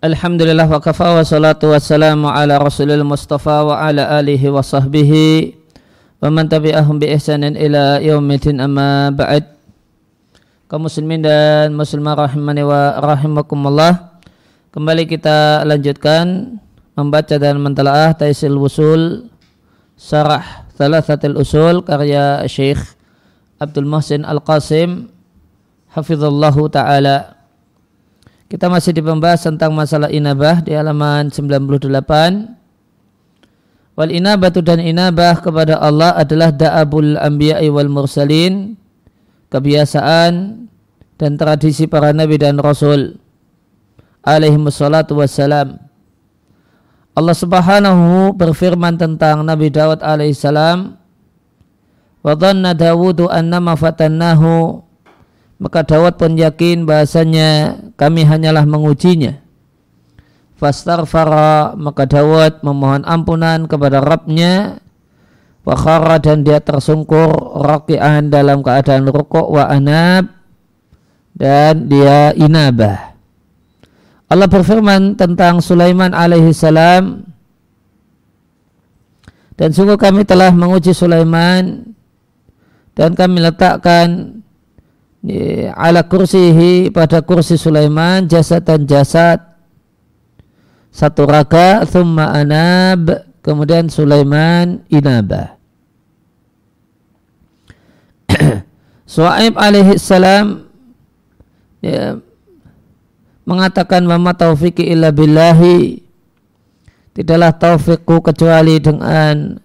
Alhamdulillah wa kafa wa salatu wassalamu ala rasulil mustafa wa ala alihi wa sahbihi wa man tabi'ahum bi ihsanin ila yaumidin amma ba'd. Kaum muslimin dan muslimah rahimani wa rahimakumullah kembali kita lanjutkan membaca dan mentelaah Taisil Wusul Sarah Thalathatil Usul karya Syekh Abdul Muhsin Al-Qasim Hafizallahu Ta'ala kita masih di pembahas tentang masalah inabah di halaman 98. Wal inabatu dan inabah kepada Allah adalah da'abul anbiya'i wal mursalin, kebiasaan dan tradisi para nabi dan rasul alaihi wassalatu wassalam. Allah Subhanahu berfirman tentang Nabi Dawud alaihi salam, "Wa dhanna Dawudu annama fatannahu" Maka Dawud pun yakin bahasanya kami hanyalah mengujinya. Fastarfara maka Dawud memohon ampunan kepada Rabbnya Wakhara dan dia tersungkur raki'an dalam keadaan rukuk wa anab dan dia inabah. Allah berfirman tentang Sulaiman alaihi salam dan sungguh kami telah menguji Sulaiman dan kami letakkan ala kursihi pada kursi Sulaiman jasad dan jasad. Satu raka thumma anab kemudian Sulaiman inabah. Su'aib alaihi salam ya, mengatakan mama taufiki illa billahi. Tidaklah taufikku kecuali dengan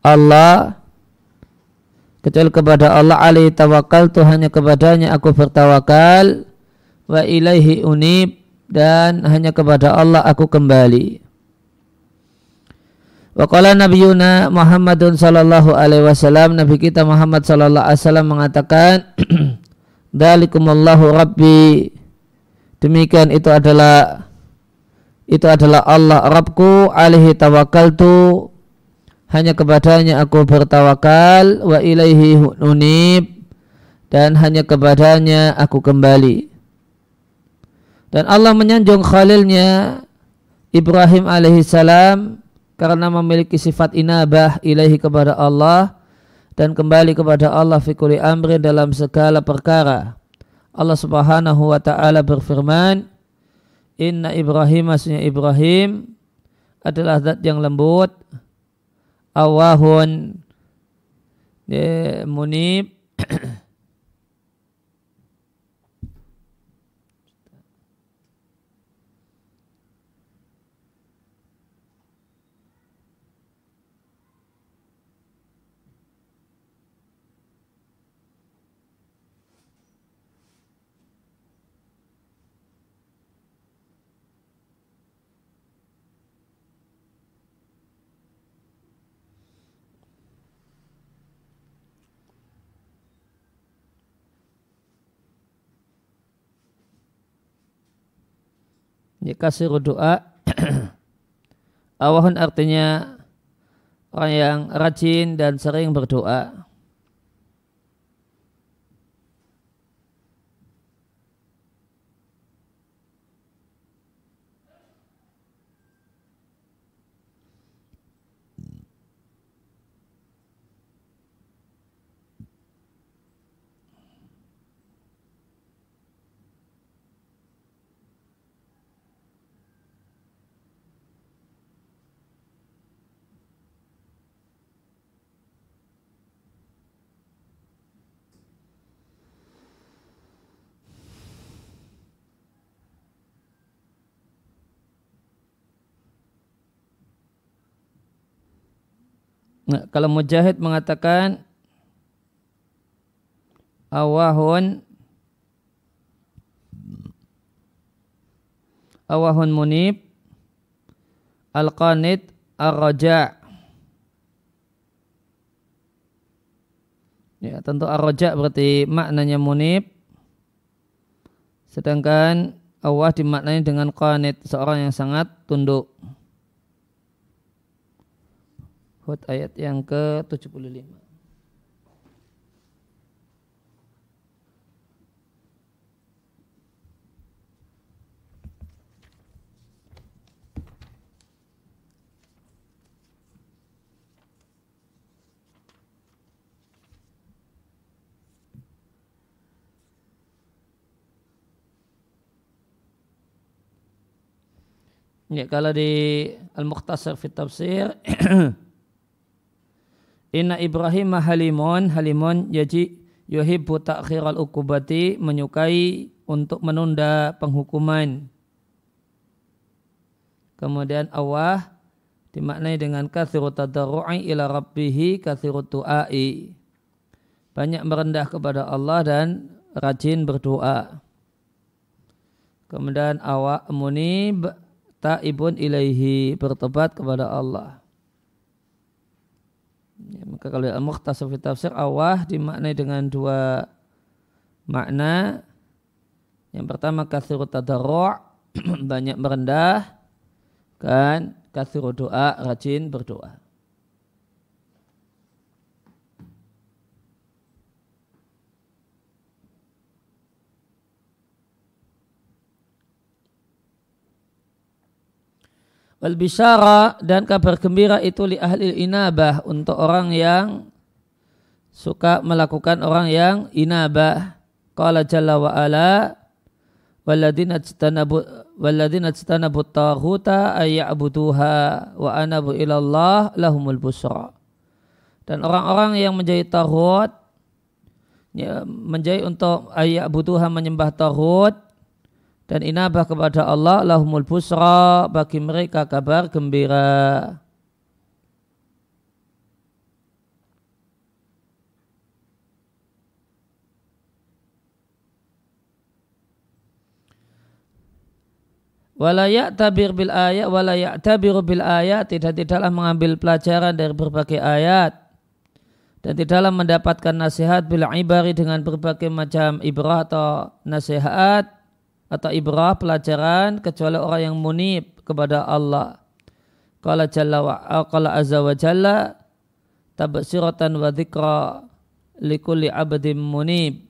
Allah kecuali kepada Allah alaihi tawakal hanya kepadanya aku bertawakal wa ilaihi unib dan hanya kepada Allah aku kembali. Wa qala nabiyuna Muhammadun sallallahu alaihi wasallam nabi kita Muhammad sallallahu alaihi wasallam mengatakan Dalikumullahu rabbi. Demikian itu adalah itu adalah Allah Rabbku alaihi tawakkaltu hanya kepadanya aku bertawakal wa ilaihi unib dan hanya kepadanya aku kembali dan Allah menyanjung khalilnya Ibrahim alaihi salam karena memiliki sifat inabah ilahi kepada Allah dan kembali kepada Allah fi kulli amri dalam segala perkara. Allah Subhanahu wa taala berfirman, "Inna Ibrahim maksudnya Ibrahim adalah zat yang lembut, awahun. Munib Ya, kasih doa. Awahun artinya orang yang rajin dan sering berdoa. Nah, kalau Mujahid mengatakan awahun awahun munib ar-raja. Ya tentu ar-raja berarti maknanya munib. Sedangkan awah dimaknai dengan qanid seorang yang sangat tunduk Hud ayat yang ke-75. Ya, kalau di Al-Muqtasar fit Tafsir Inna Ibrahim halimun halimun yaji yuhibbu ta'khiral ukubati menyukai untuk menunda penghukuman. Kemudian awah dimaknai dengan kathiru tadarru'i ila rabbihi kathiru tu'ai. Banyak merendah kepada Allah dan rajin berdoa. Kemudian awak munib ta'ibun ilaihi bertobat kepada Allah. Ya, maka kalau al-mukhtasar fi tafsir awah dimaknai dengan dua makna. Yang pertama kathiru tadarru' banyak merendah kan kathiru doa rajin berdoa. Wal bisyara dan kabar gembira itu li ahli inabah untuk orang yang suka melakukan orang yang inabah. Qala jalla wa ala walladzina tajtanabu walladzina tajtanabu taghuta ayya'buduha wa anabu ilallah lahumul busra. Dan orang-orang yang menjadi taghut ya, menjadi untuk ayya'buduha menyembah taghut dan inabah kepada Allah lahumul busra bagi mereka kabar gembira. Walayak tabir bil ayat, walayak tabir bil ayat tidak tidaklah mengambil pelajaran dari berbagai ayat dan tidaklah mendapatkan nasihat bil ibari dengan berbagai macam ibrah atau nasihat atau ibrah pelajaran kecuali orang yang munib kepada Allah. Qala jalla wa qala azza wa jalla tabsiratan wa dzikra likulli abdin munib.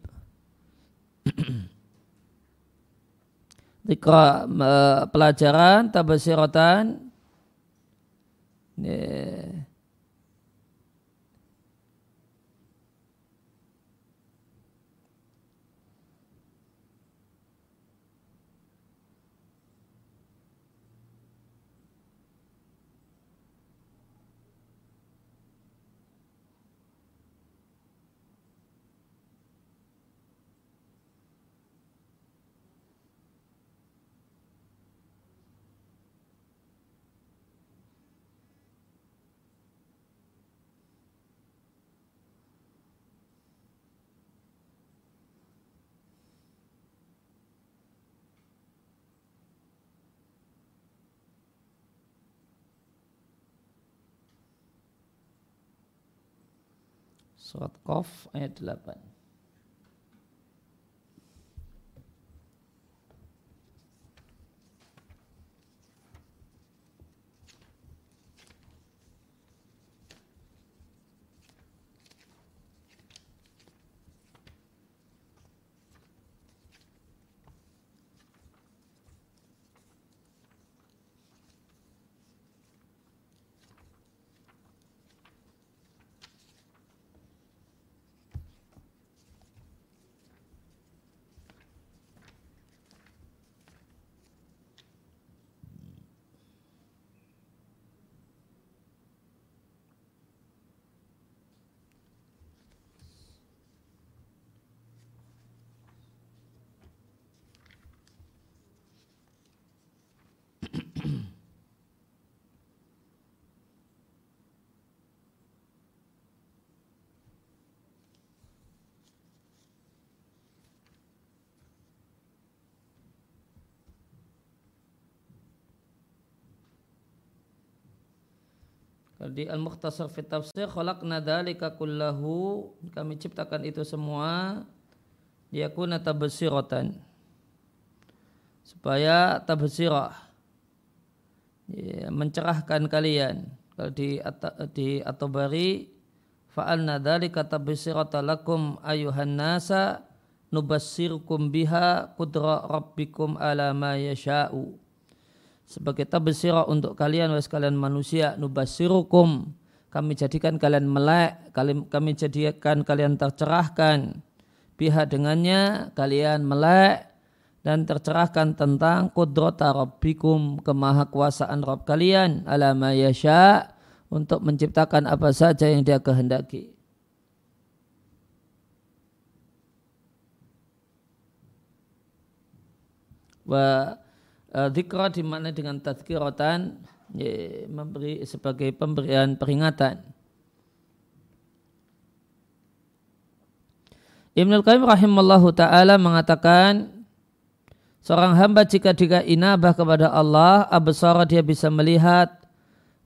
Dzikra pelajaran tabsiratan yeah Surat Qaf ayat 8. Di Al-Mukhtasar fi Tafsir khalaqna dzalika kullahu. Kami ciptakan itu semua yakuna tabsiratan. Supaya tabsirah ya, mencerahkan kalian. Kalau di di At-Tabari fa'alna dzalika tabsiratan lakum ayuhan nasa nubassirukum biha qudra rabbikum ala ma yasha'u sebagai tabsirah untuk kalian wahai sekalian manusia nubasirukum. Kami jadikan kalian melek kami jadikan kalian tercerahkan. Pihak dengannya kalian melek dan tercerahkan tentang kudrata rabbikum kemahakuasaan Rabb kalian. Ala untuk menciptakan apa saja yang dia kehendaki. Wa dzikra di mana dengan tadzkiratan ya, memberi sebagai pemberian peringatan. Ibnu Qayyim rahimallahu taala mengatakan Seorang hamba jika dia inabah kepada Allah, absara dia bisa melihat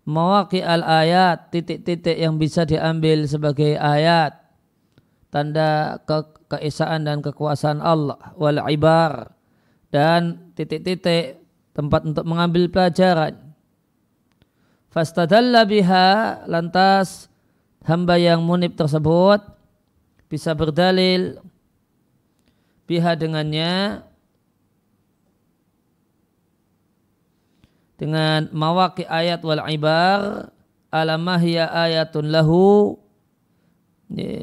mewaki al ayat, titik-titik yang bisa diambil sebagai ayat, tanda ke keesaan dan kekuasaan Allah, wal ibar, dan titik-titik tempat untuk mengambil pelajaran. Fastadalla biha, lantas hamba yang munib tersebut bisa berdalil biha dengannya dengan mawaki ayat wal ibar alamahya ayatun lahu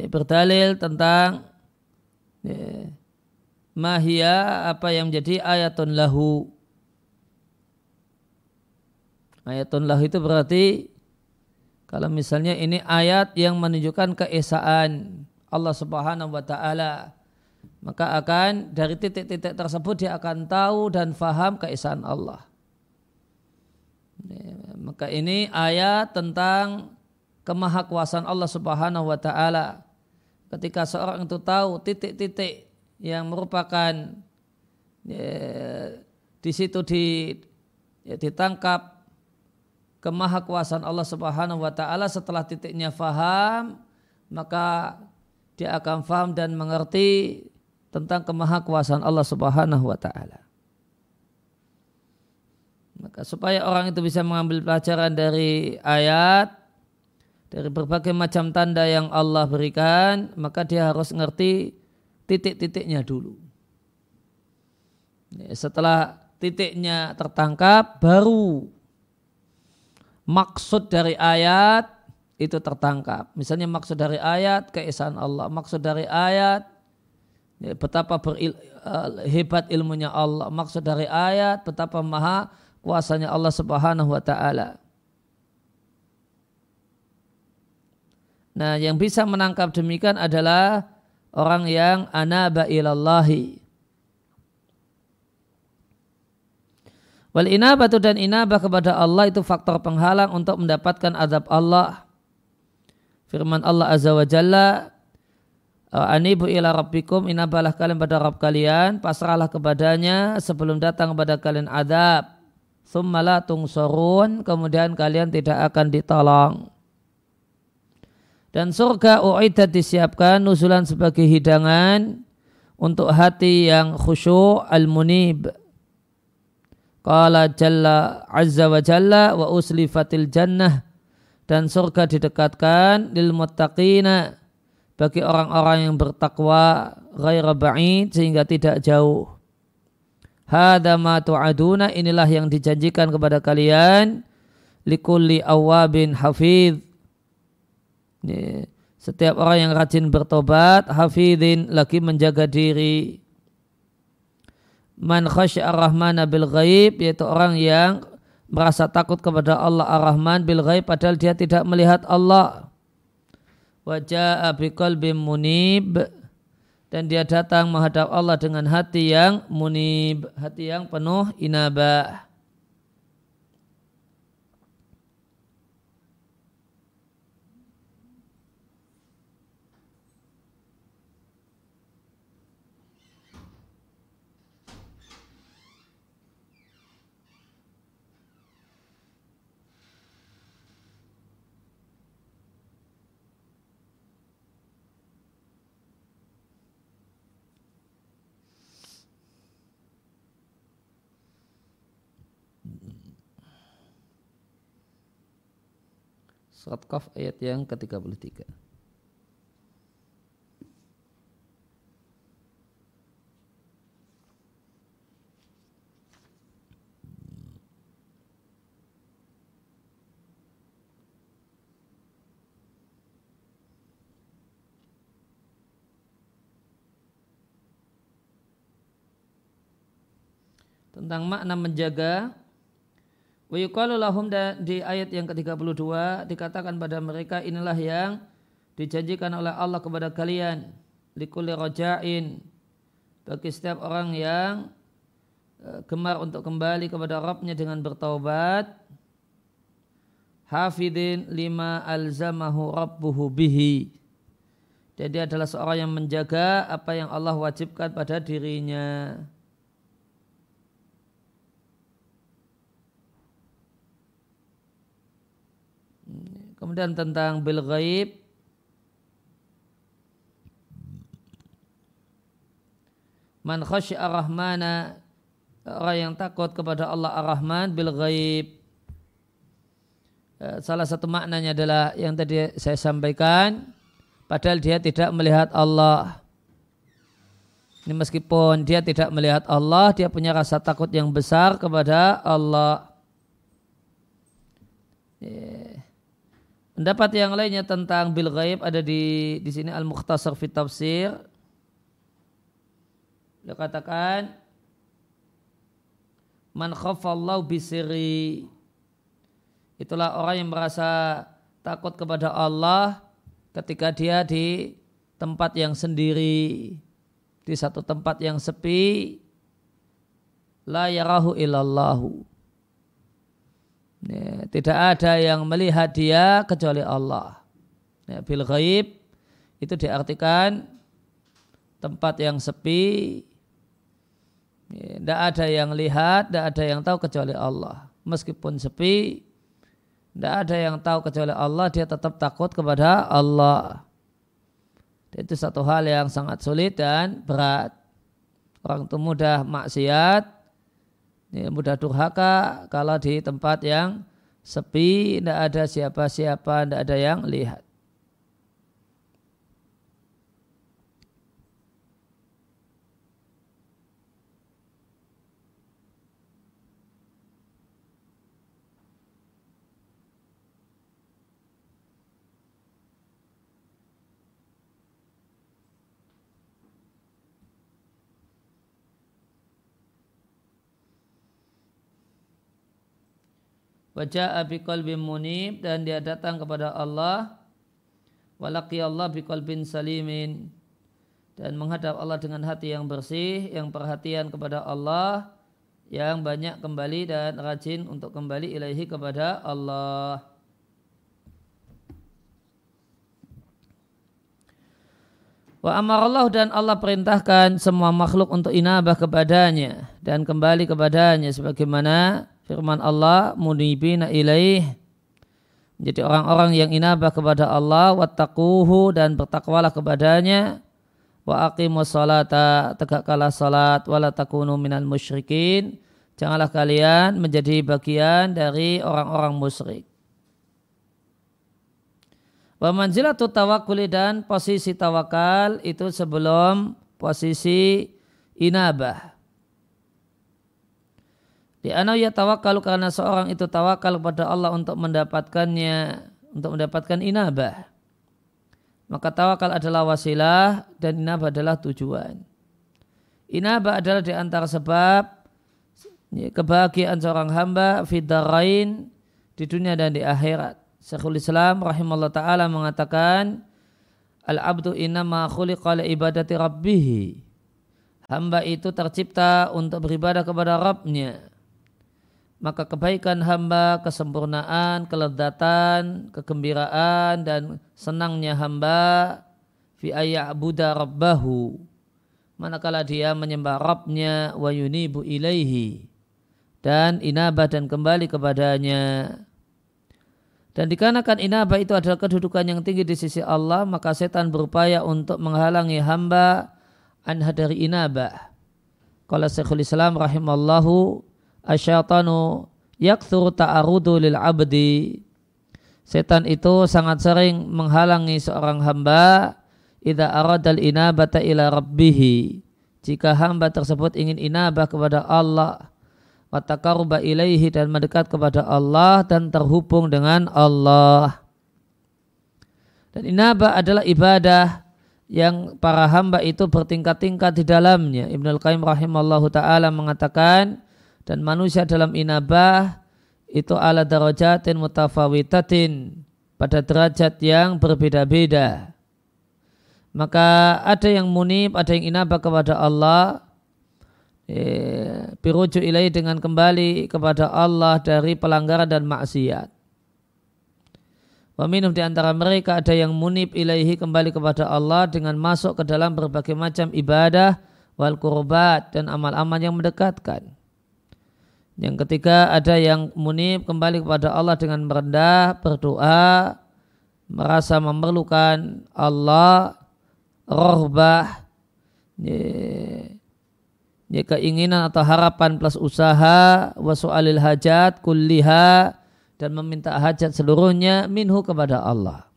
berdalil tentang mahia apa yang menjadi ayatun lahu ayatun lahu itu berarti kalau misalnya ini ayat yang menunjukkan keesaan Allah subhanahu wa ta'ala maka akan dari titik-titik tersebut dia akan tahu dan faham keesaan Allah Ya, maka ini ayat tentang kemahakuasaan Allah Subhanahu wa taala. Ketika seorang itu tahu titik-titik yang merupakan ya, di situ di ya, ditangkap kemahakuasaan Allah Subhanahu wa taala setelah titiknya faham maka dia akan faham dan mengerti tentang kemahakuasaan Allah Subhanahu wa taala. Maka supaya orang itu bisa mengambil pelajaran dari ayat, dari berbagai macam tanda yang Allah berikan, maka dia harus ngerti titik-titiknya dulu. Ya, setelah titiknya tertangkap, baru maksud dari ayat itu tertangkap. Misalnya maksud dari ayat keesaan Allah, maksud dari ayat ya, betapa beril, uh, hebat ilmunya Allah, maksud dari ayat betapa maha kuasanya Allah Subhanahu wa taala. Nah, yang bisa menangkap demikian adalah orang yang anaba ilallahi. Wal inabatu dan inabah kepada Allah itu faktor penghalang untuk mendapatkan azab Allah. Firman Allah Azza wa Jalla, Anibu ila rabbikum inabalah kalian pada Rabb kalian, pasrahlah kepadanya sebelum datang kepada kalian azab. Thumma tungsorun, kemudian kalian tidak akan ditolong. Dan surga u'idat disiapkan nuzulan sebagai hidangan untuk hati yang khusyuk al-munib. Qala jalla azza wa jalla wa uslifatil jannah dan surga didekatkan lil muttaqina bagi orang-orang yang bertakwa ghaira ba'id sehingga tidak jauh. Hada ma tu'aduna inilah yang dijanjikan kepada kalian likulli awabin hafidh. Setiap orang yang rajin bertobat, hafidhin lagi menjaga diri. Man khasya ar-Rahmana bil ghaib, yaitu orang yang merasa takut kepada Allah ar-Rahman bil ghaib padahal dia tidak melihat Allah. Wajah biqalbim munib dan dia datang menghadap Allah dengan hati yang munib, hati yang penuh inabah. Surat Qaf ayat yang ke-33. tentang makna menjaga wa lahum di ayat yang ke-32 dikatakan pada mereka inilah yang dijanjikan oleh Allah kepada kalian likulli raja'in. Bagi setiap orang yang eh, gemar untuk kembali kepada Rabbnya dengan bertaubat hafidin lima alzamahu rabbuhu bihi. Jadi adalah seorang yang menjaga apa yang Allah wajibkan pada dirinya kemudian tentang bil ghaib. Man khasyi'a rahmana orang yang takut kepada Allah ar-Rahman bil ghaib. Eh, salah satu maknanya adalah yang tadi saya sampaikan padahal dia tidak melihat Allah. Ini meskipun dia tidak melihat Allah dia punya rasa takut yang besar kepada Allah pendapat yang lainnya tentang bil ghaib ada di di sini al mukhtasar fit tafsir. Dia katakan man khafallahu bisiri Itulah orang yang merasa takut kepada Allah ketika dia di tempat yang sendiri, di satu tempat yang sepi, la yarahu illallahu. Tidak ada yang melihat dia kecuali Allah. Ya, bil ghaib itu diartikan tempat yang sepi, tidak ya, ada yang lihat, tidak ada yang tahu kecuali Allah. Meskipun sepi, tidak ada yang tahu kecuali Allah, dia tetap takut kepada Allah. Itu satu hal yang sangat sulit dan berat. Orang itu mudah maksiat, ya, mudah durhaka kalau di tempat yang sepi, tidak ada siapa-siapa, tidak ada yang lihat. Wajah biqalbin munib dan dia datang kepada Allah walaqi Allah biqalbin salimin dan menghadap Allah dengan hati yang bersih, yang perhatian kepada Allah, yang banyak kembali dan rajin untuk kembali ilahi kepada Allah. Wa Allah dan Allah perintahkan semua makhluk untuk inabah kepadanya dan kembali kepadanya sebagaimana firman Allah munibina ilaih. Menjadi orang-orang yang inabah kepada Allah wattaquhu dan bertakwalah kepadanya wa aqimus salata tegakkanlah salat wala takunu minal musyrikin. Janganlah kalian menjadi bagian dari orang-orang musyrik. Wa manzilatu tawakkuli dan posisi tawakal itu sebelum posisi inabah di anau ya tawakal karena seorang itu tawakal kepada Allah untuk mendapatkannya, untuk mendapatkan inabah. Maka tawakal adalah wasilah dan inabah adalah tujuan. Inabah adalah di antara sebab ya, kebahagiaan seorang hamba fidarain di dunia dan di akhirat. Syekhul Islam rahimahullah ta'ala mengatakan Al-abdu innama khuliqa ibadati rabbih. Hamba itu tercipta untuk beribadah kepada Rabbnya maka kebaikan hamba, kesempurnaan, kelezatan, kegembiraan dan senangnya hamba fi Buddha rabbahu. Manakala dia menyembah Rabbnya wa yunibu ilaihi. Dan inabah dan kembali kepadanya. Dan dikarenakan inabah itu adalah kedudukan yang tinggi di sisi Allah maka setan berupaya untuk menghalangi hamba anha dari inabah. Kalau Syekhul Islam rahimallahu asyaitanu yakthur ta'arudu lil abdi setan itu sangat sering menghalangi seorang hamba idza aradal inabata ila rabbih jika hamba tersebut ingin inabah kepada Allah watakaruba ilaihi dan mendekat kepada Allah dan terhubung dengan Allah. Dan inabah adalah ibadah yang para hamba itu bertingkat-tingkat di dalamnya. Ibnu Al-Qayyim rahimallahu taala mengatakan dan manusia dalam inabah itu ala darajatin mutafawitatin pada derajat yang berbeda-beda. Maka ada yang munib, ada yang inabah kepada Allah, eh, biruju ilai dengan kembali kepada Allah dari pelanggaran dan maksiat. Waminum di antara mereka ada yang munib ilaihi kembali kepada Allah dengan masuk ke dalam berbagai macam ibadah wal kurbat dan amal-amal yang mendekatkan. Yang ketiga ada yang munib kembali kepada Allah dengan merendah, berdoa, merasa memerlukan Allah, rohbah, ya, keinginan atau harapan plus usaha, wasu'alil hajat, kulliha, dan meminta hajat seluruhnya minhu kepada Allah.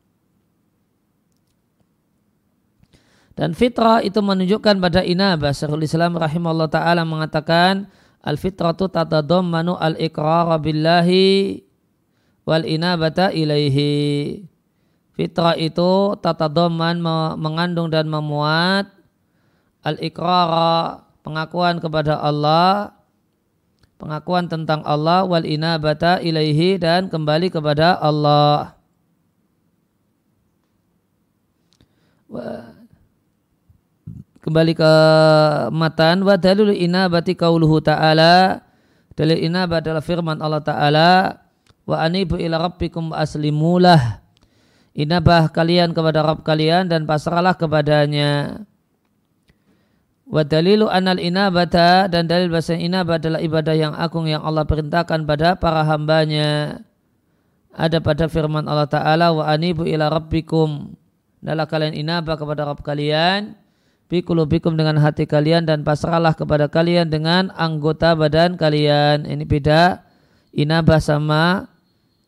Dan fitrah itu menunjukkan pada inabah. Syekhul Islam rahimahullah ta'ala mengatakan, Al-fitratu tatadammanu al-iqrar billahi wal inabata ilaihi. Fitrah itu tatadamman mengandung dan memuat al-iqrar pengakuan kepada Allah pengakuan tentang Allah wal inabata ilaihi dan kembali kepada Allah. Kembali ke matan wa dalil inabati qauluhu ta'ala dalil inabah adalah firman Allah ta'ala wa anibu ila rabbikum aslimulah inabah kalian kepada Rabb kalian dan pasrahlah kepadanya Wa dalilu anal inabata dan dalil bahasa inabah adalah ibadah yang agung yang Allah perintahkan pada para hambanya. Ada pada firman Allah Ta'ala wa anibu ila rabbikum. Adalah kalian inabah kepada Rabb kalian. Bikulubikum dengan hati kalian dan pasrahlah kepada kalian dengan anggota badan kalian. Ini beda. Inabah sama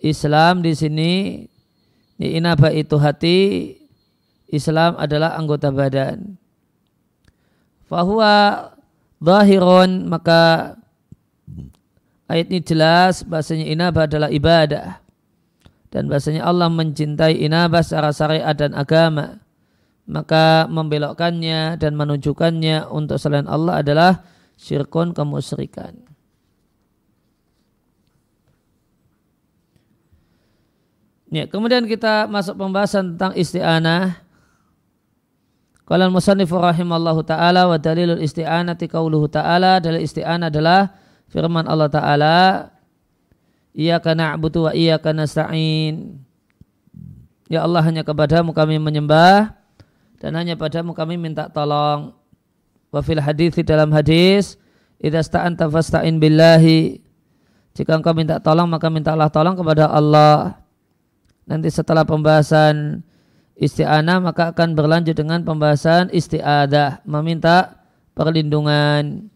Islam di sini. Inabah itu hati, Islam adalah anggota badan. Fahuwa zahirun. Maka ayat ini jelas bahasanya inabah adalah ibadah. Dan bahasanya Allah mencintai inabah secara syariat dan agama maka membelokkannya dan menunjukkannya untuk selain Allah adalah syirkun kemusyrikan. Ya, kemudian kita masuk pembahasan tentang isti'anah. Qala al-musannif rahimallahu taala wa dalilul isti'anati qauluhu taala dalil isti'anah adalah firman Allah taala Iyyaka na'budu wa iyyaka nasta'in. Ya Allah hanya kepadamu kami menyembah dan hanya padamu kami minta tolong. Wa fil hadis dalam hadis idza sta'anta fasta'in billahi. Jika engkau minta tolong maka mintalah tolong kepada Allah. Nanti setelah pembahasan isti'anah maka akan berlanjut dengan pembahasan isti'adah meminta perlindungan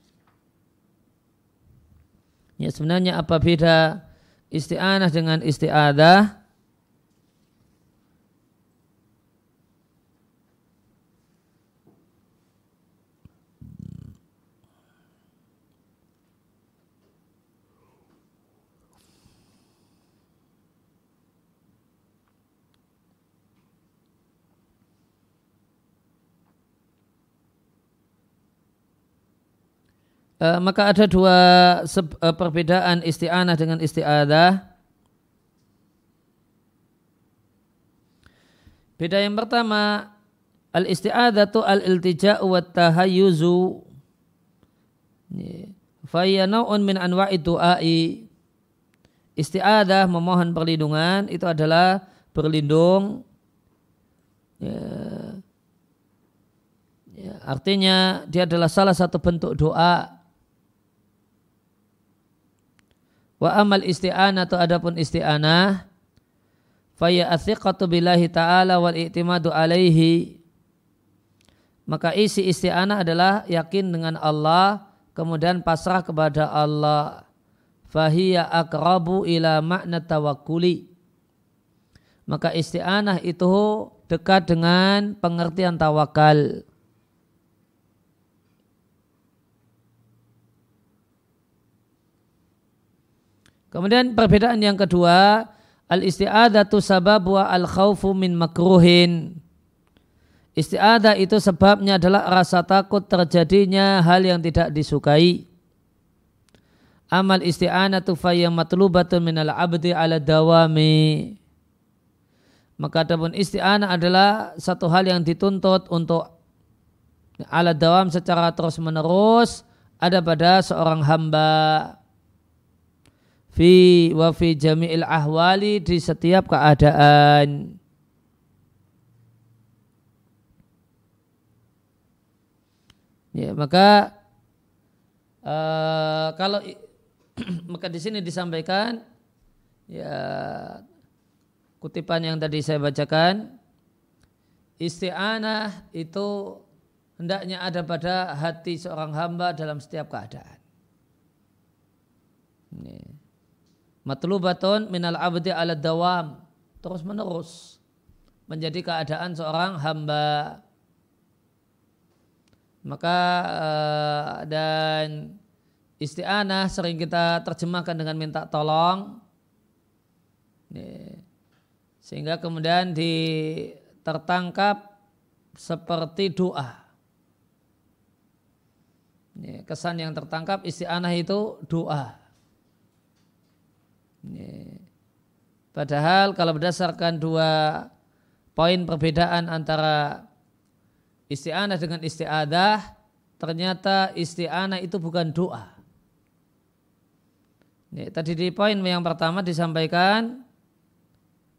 ya sebenarnya apa beda isti'anah dengan isti'adah Uh, maka ada dua uh, perbedaan isti'anah dengan isti'adah. Beda yang pertama, al tu al-iltija'u wa tahayyuzu. Faya nau'un min anwa'i du'ai. Isti'adah memohon perlindungan itu adalah berlindung ya, ya, artinya dia adalah salah satu bentuk doa Wa amal isti'anah atau adapun isti'anah faya athiqatu billahi ta'ala wal i'timadu alaihi. Maka isi isti'anah adalah yakin dengan Allah kemudian pasrah kepada Allah. Fahiya akrabu ila makna tawakkuli. Maka isti'anah itu dekat dengan pengertian tawakal Kemudian perbedaan yang kedua, al isti'adatu sababu al khawfu min makruhin. Isti'adah itu sebabnya adalah rasa takut terjadinya hal yang tidak disukai. amal isti'anatu fayya matlubatun minal abdi ala dawami maka adapun isti'anah adalah satu hal yang dituntut untuk ala dawam secara terus menerus ada pada seorang hamba fi wa fi jami'il ahwali di setiap keadaan ya maka uh, kalau maka di sini disampaikan ya kutipan yang tadi saya bacakan isti'anah itu hendaknya ada pada hati seorang hamba dalam setiap keadaan. Ini. Matlubatun minal abdi ala dawam terus menerus menjadi keadaan seorang hamba. Maka uh, dan isti'anah sering kita terjemahkan dengan minta tolong. Sehingga kemudian di tertangkap seperti doa. Kesan yang tertangkap isti'anah itu doa. Padahal kalau berdasarkan dua poin perbedaan antara isti'anah dengan isti'adah, ternyata isti'anah itu bukan doa. Ya, tadi di poin yang pertama disampaikan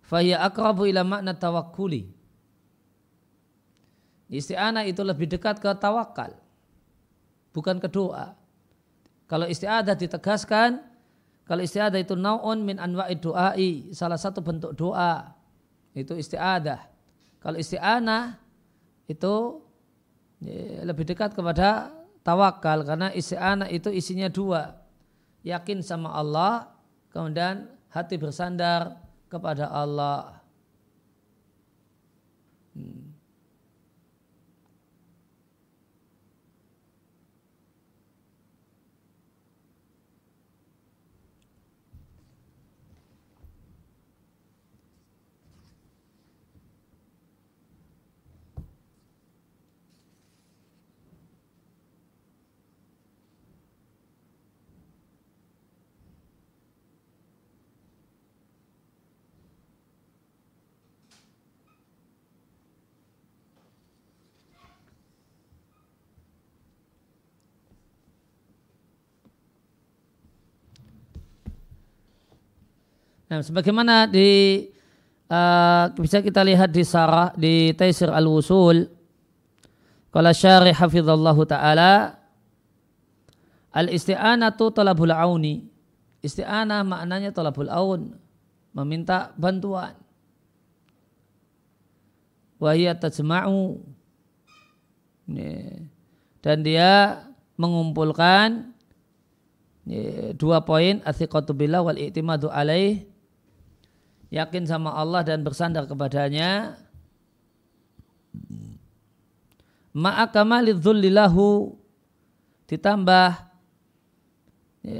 fahya akrabu ila makna tawakkuli. Isti'anah itu lebih dekat ke tawakal, bukan ke doa. Kalau isti'adah ditegaskan, kalau isti'adah itu naun min anwa'id doai, salah satu bentuk doa, itu isti'adah. Kalau isti'anah itu ya, lebih dekat kepada tawakal karena isti'anah itu isinya dua yakin sama Allah, kemudian hati bersandar kepada Allah. Hmm. Nah, sebagaimana di uh, bisa kita lihat di sarah di Taisir Al-Wusul kalau syarih hafizallahu taala al-isti'anatu talabul auni. Isti'anah maknanya talabul aun, meminta bantuan. Wahia tajma'u. Dan dia mengumpulkan dua poin athiqatu billah wal i'timadu alaih yakin sama Allah dan bersandar kepadanya ma'akamalidzulilahu ditambah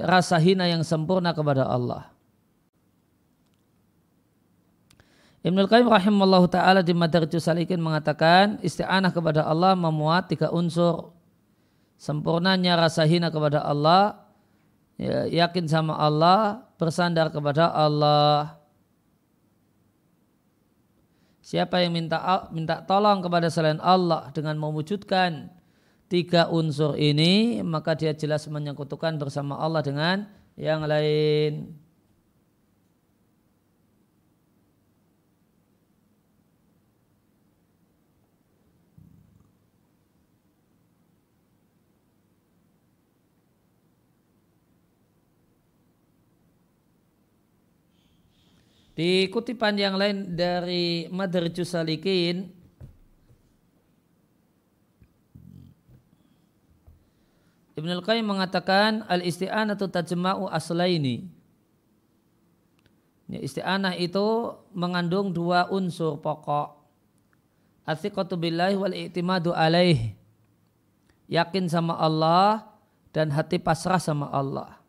rasa hina yang sempurna kepada Allah. Ibnul Qayyim rahimallahu taala di Madarijus Salikin mengatakan isti'anah kepada Allah memuat tiga unsur. Sempurnanya rasa hina kepada Allah, ya, yakin sama Allah, bersandar kepada Allah. Siapa yang minta minta tolong kepada selain Allah dengan mewujudkan tiga unsur ini, maka dia jelas menyekutukan bersama Allah dengan yang lain. Di kutipan yang lain dari Madarjus Salikin Ibn Al-Qayyim mengatakan al-isti'anatu tajma'u aslaini. Ya, isti'anah itu mengandung dua unsur pokok. Athiqatu billahi wal i'timadu alaih. Yakin sama Allah dan hati pasrah sama Allah.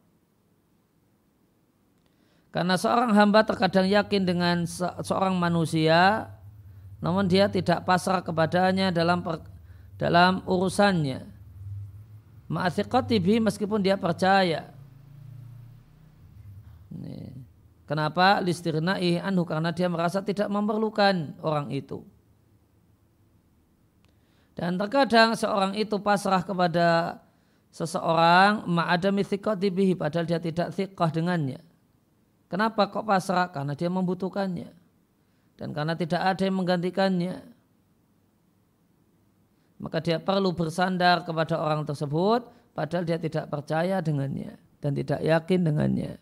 Karena seorang hamba terkadang yakin dengan se seorang manusia, namun dia tidak pasrah kepadanya dalam per, dalam urusannya. Ma'athiqatibi meskipun dia percaya. Kenapa? Listirna'i anhu karena dia merasa tidak memerlukan orang itu. Dan terkadang seorang itu pasrah kepada seseorang ma'adami thiqati padahal dia tidak thiqah dengannya. Kenapa kok pasrah? Karena dia membutuhkannya. Dan karena tidak ada yang menggantikannya. Maka dia perlu bersandar kepada orang tersebut padahal dia tidak percaya dengannya dan tidak yakin dengannya.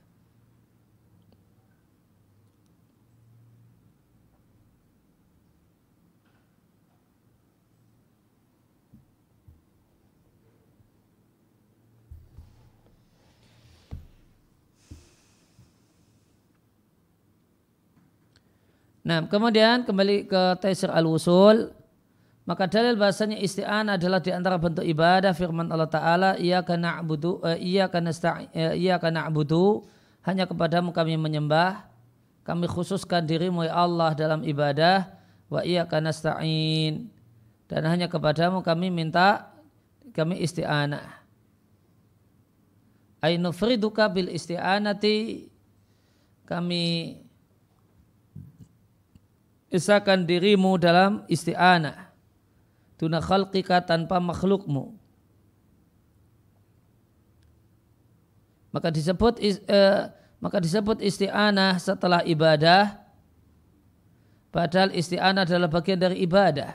Nah, kemudian kembali ke Taisir al-Wusul. Maka dalil bahasanya isti'anah adalah di antara bentuk ibadah firman Allah Ta'ala Ia kana ia kana abudu hanya kepadamu kami menyembah kami khususkan dirimu ya Allah dalam ibadah wa kana sta'in dan hanya kepadamu kami minta kami isti'anah. Ainu friduka bil isti'anati? Kami isakan dirimu dalam isti'anah. Tuna khalqika tanpa makhlukmu. Maka disebut eh, maka disebut isti'anah setelah ibadah. Padahal isti'anah adalah bagian dari ibadah.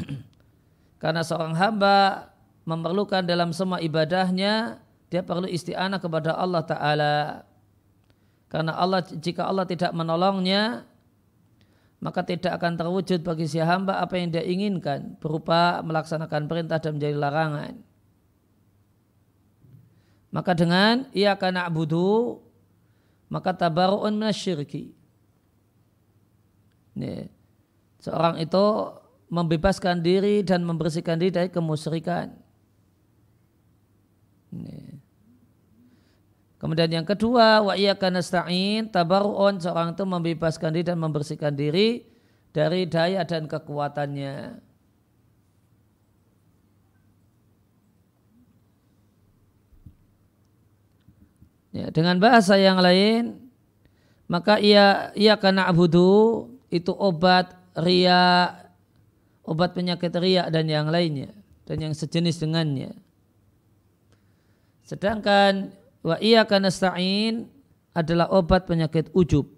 Karena seorang hamba memerlukan dalam semua ibadahnya dia perlu isti'anah kepada Allah Ta'ala. Karena Allah jika Allah tidak menolongnya maka tidak akan terwujud bagi si hamba apa yang dia inginkan berupa melaksanakan perintah dan menjadi larangan. Maka dengan ia akan na'budu maka tabaru'un minasyirki. Nih, seorang itu membebaskan diri dan membersihkan diri dari kemusyrikan. Nih. Kemudian yang kedua, wa iyyaka nasta'in, tabarru'un seorang itu membebaskan diri dan membersihkan diri dari daya dan kekuatannya. Ya, dengan bahasa yang lain, maka ia ia karena abudu itu obat ria, obat penyakit ria dan yang lainnya dan yang sejenis dengannya. Sedangkan wa iya nasta'in adalah obat penyakit ujub.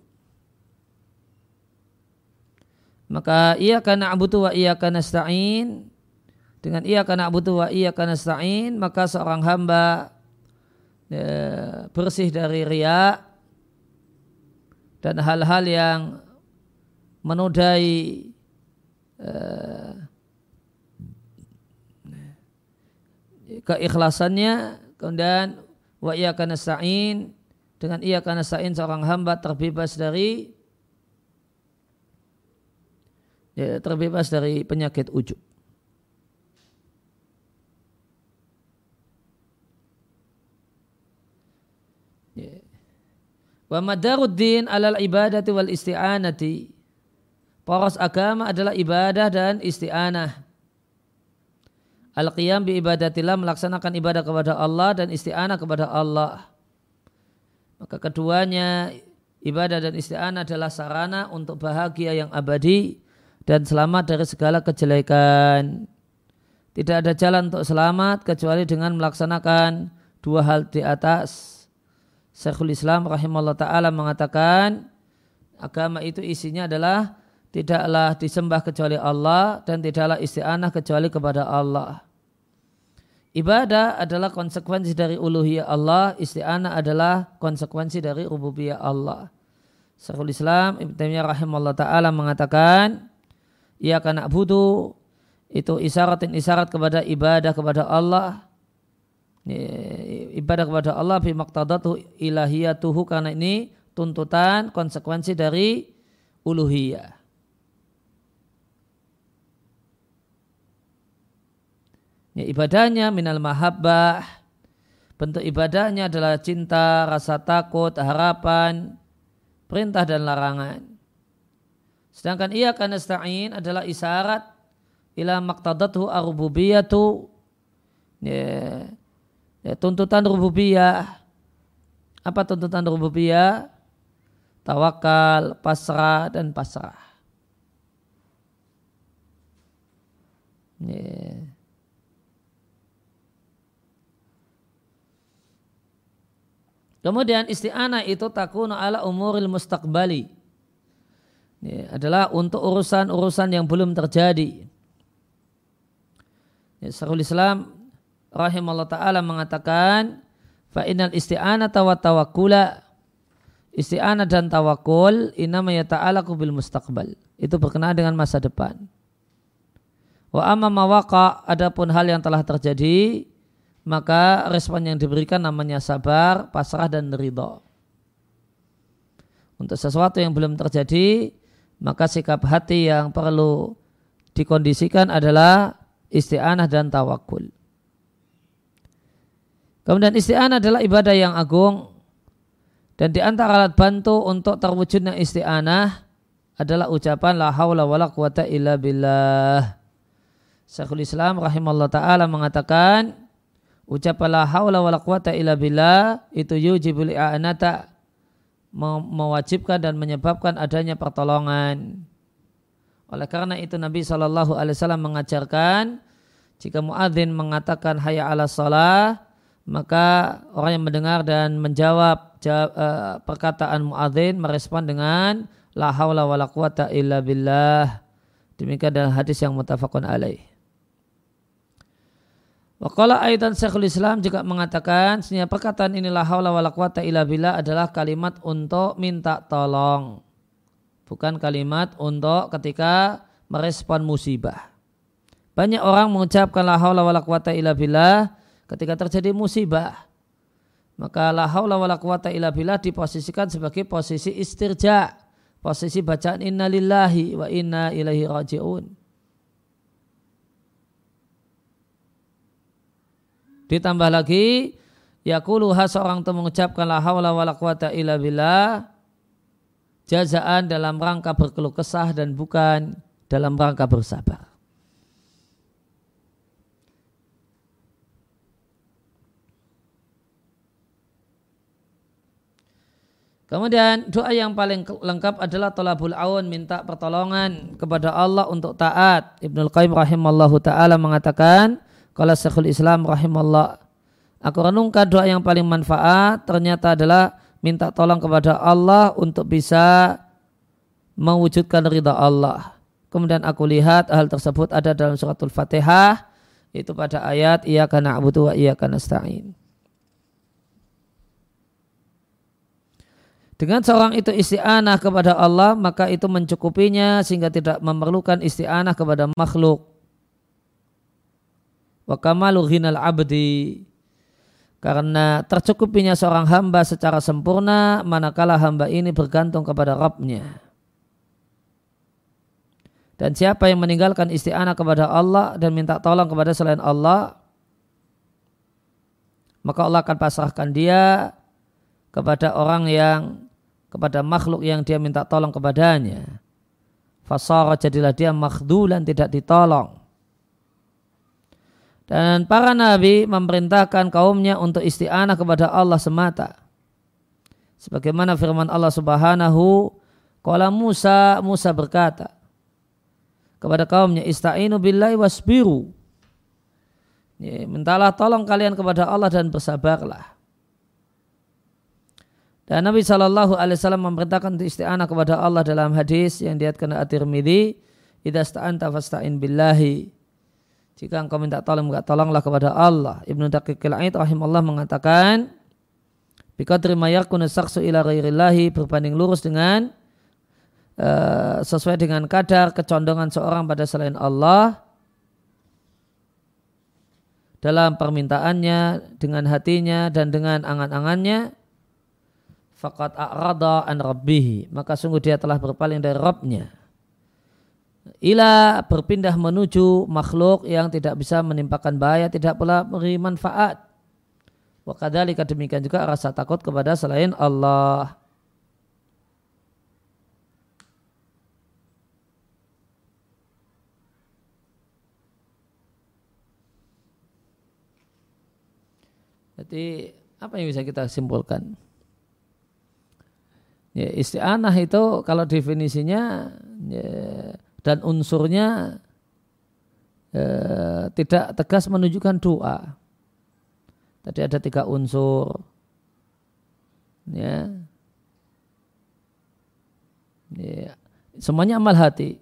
Maka iya karena abudu wa iya nasta'in dengan iya karena abudu wa iya nasta'in maka seorang hamba ya, bersih dari ria dan hal-hal yang menodai uh, keikhlasannya kemudian wa iyyaka nasta'in dengan ia karena sa'in seorang hamba terbebas dari ya, terbebas dari penyakit ujub. Ya. Wa madaruddin alal ibadati wal isti'anati. Poros agama adalah ibadah dan isti'anah. Al-qiyam bi ibadatillah melaksanakan ibadah kepada Allah dan isti'anah kepada Allah. Maka keduanya ibadah dan isti'anah adalah sarana untuk bahagia yang abadi dan selamat dari segala kejelekan. Tidak ada jalan untuk selamat kecuali dengan melaksanakan dua hal di atas. Syekhul Islam rahimahullah ta'ala mengatakan agama itu isinya adalah tidaklah disembah kecuali Allah dan tidaklah isti'anah kecuali kepada Allah. Ibadah adalah konsekuensi dari uluhiyah Allah, isti'anah adalah konsekuensi dari rububiyah Allah. Syekhul Islam Ibn Taimiyah rahimahullah taala mengatakan, ia akan budu itu isyaratin isyarat kepada ibadah kepada Allah. Ibadah kepada Allah bi maqtadatu ilahiyatuhu karena ini tuntutan konsekuensi dari uluhiyah. Ya, ibadahnya minal mahabbah. Bentuk ibadahnya adalah cinta, rasa takut, harapan, perintah dan larangan. Sedangkan ia karena stain adalah isyarat ila maqtadathu arububiyatu ya, ya, tuntutan rububiyah apa tuntutan rububiyah tawakal, pasrah dan pasrah. Yeah. Kemudian isti'anah itu takunu ala umuril mustaqbali. Ini adalah untuk urusan-urusan yang belum terjadi. Ya, Syarul Islam rahimahullah ta'ala mengatakan fa'inal isti'anah wa tawakkula isti'anah dan tawakul inama yata'alaku bil mustaqbal. Itu berkenaan dengan masa depan. Wa amma mawaqa adapun hal yang telah terjadi maka respon yang diberikan namanya sabar, pasrah dan ridho. Untuk sesuatu yang belum terjadi, maka sikap hati yang perlu dikondisikan adalah isti'anah dan tawakul. Kemudian isti'anah adalah ibadah yang agung dan di antara alat bantu untuk terwujudnya isti'anah adalah ucapan la haula wala quwata illa billah. Syekhul Islam rahimahullah taala mengatakan ucapan la haula wala quwata illa billah itu yujibul i'anata mewajibkan dan menyebabkan adanya pertolongan. Oleh karena itu Nabi Shallallahu Alaihi Wasallam mengajarkan jika muadzin mengatakan hayya ala salah maka orang yang mendengar dan menjawab jawab, uh, perkataan muadzin merespon dengan la haula wala quwata illa billah. Demikian dalam hadis yang mutafakun alaih. Wakala aidan Syekhul Islam juga mengatakan sebenarnya perkataan inilah haula wala quwata illa billah adalah kalimat untuk minta tolong. Bukan kalimat untuk ketika merespon musibah. Banyak orang mengucapkan la haula wala quwata illa billah ketika terjadi musibah. Maka la haula wala quwata illa billah diposisikan sebagai posisi istirja, posisi bacaan innalillahi wa inna ilaihi rajiun. Ditambah lagi yakuluha seorang itu mengucapkan la haula wala quwata illa billah jazaan dalam rangka berkeluh kesah dan bukan dalam rangka bersabar. Kemudian doa yang paling lengkap adalah tolabul aun minta pertolongan kepada Allah untuk taat. Ibnul Qayyim rahimallahu taala mengatakan kalau Syekhul Islam rahimahullah aku renungkan doa yang paling manfaat ternyata adalah minta tolong kepada Allah untuk bisa mewujudkan ridha Allah. Kemudian aku lihat hal tersebut ada dalam suratul Fatihah itu pada ayat iyyaka na'budu wa iyyaka nasta'in. Dengan seorang itu isti'anah kepada Allah maka itu mencukupinya sehingga tidak memerlukan isti'anah kepada makhluk wa kamalu ghinal abdi karena tercukupinya seorang hamba secara sempurna manakala hamba ini bergantung kepada Rabbnya. Dan siapa yang meninggalkan isti'anah kepada Allah dan minta tolong kepada selain Allah, maka Allah akan pasrahkan dia kepada orang yang kepada makhluk yang dia minta tolong kepadanya. Fasara jadilah dia makhdulan tidak ditolong. Dan para nabi memerintahkan kaumnya untuk isti'anah kepada Allah semata. Sebagaimana firman Allah Subhanahu Kala Musa, Musa berkata kepada kaumnya ista'inu billahi wasbiru. Mintalah tolong kalian kepada Allah dan bersabarlah. Dan Nabi Shallallahu Alaihi Wasallam memerintahkan untuk isti'anah kepada Allah dalam hadis yang diatkan At-Tirmidzi, "Idza sta'anta fasta'in billahi." Jika engkau minta tolong, enggak tolonglah kepada Allah. Ibnu Daqiqil Aid rahimahullah mengatakan, Bikadri mayakun saksu ila ghairillahi berbanding lurus dengan uh, sesuai dengan kadar kecondongan seorang pada selain Allah. Dalam permintaannya, dengan hatinya dan dengan angan-angannya. Fakat a'rada an rabbihi. Maka sungguh dia telah berpaling dari Rabbnya ila berpindah menuju makhluk yang tidak bisa menimpakan bahaya, tidak pula memberi manfaat. Wa kadzalika demikian juga rasa takut kepada selain Allah. Jadi apa yang bisa kita simpulkan? Ya, isti'anah itu kalau definisinya ya, dan unsurnya ya, tidak tegas menunjukkan doa. Tadi ada tiga unsur. Ya. ya. Semuanya amal hati.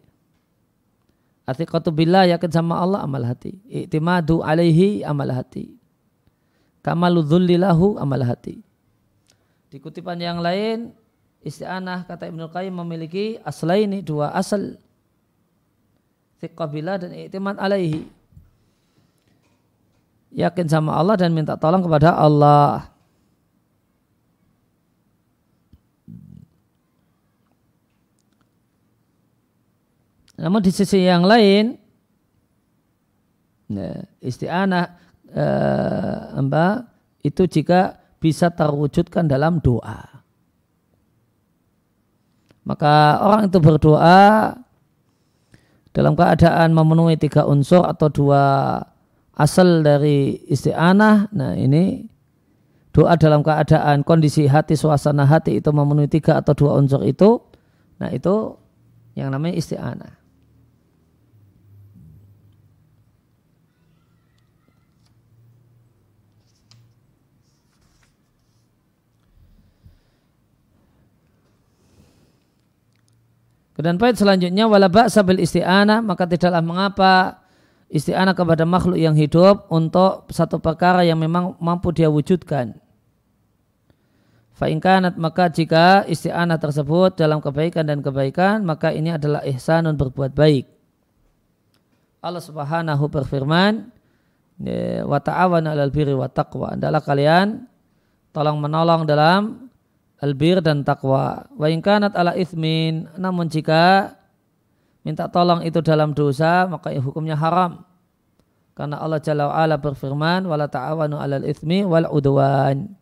Atiqatu billah yakin sama Allah amal hati. Iktimadu alaihi amal hati. Kamalu dhullilahu amal hati. Di kutipan yang lain isti'anah kata Ibnu Qayyim memiliki aslaini dua asal thiqabillah dan i'timad alaihi. Yakin sama Allah dan minta tolong kepada Allah. Namun di sisi yang lain nah, isti'anah eh, itu jika bisa terwujudkan dalam doa. Maka orang itu berdoa dalam keadaan memenuhi tiga unsur atau dua asal dari isti'anah. Nah ini doa dalam keadaan kondisi hati, suasana hati itu memenuhi tiga atau dua unsur itu. Nah itu yang namanya isti'anah. Kemudian poin selanjutnya wala ba'sa bil isti'anah maka tidaklah mengapa isti'anah kepada makhluk yang hidup untuk satu perkara yang memang mampu dia wujudkan. Fa'inkanat maka jika isti'anah tersebut dalam kebaikan dan kebaikan maka ini adalah ihsanun berbuat baik. Allah Subhanahu berfirman wa ta'awan 'alal birri wa taqwa. Adalah kalian tolong menolong dalam albir dan takwa. Wa kanat ala ismin, namun jika minta tolong itu dalam dosa, maka hukumnya haram. Karena Allah Jalla wa'ala berfirman, wala ta'awanu alal ismi wal udwan.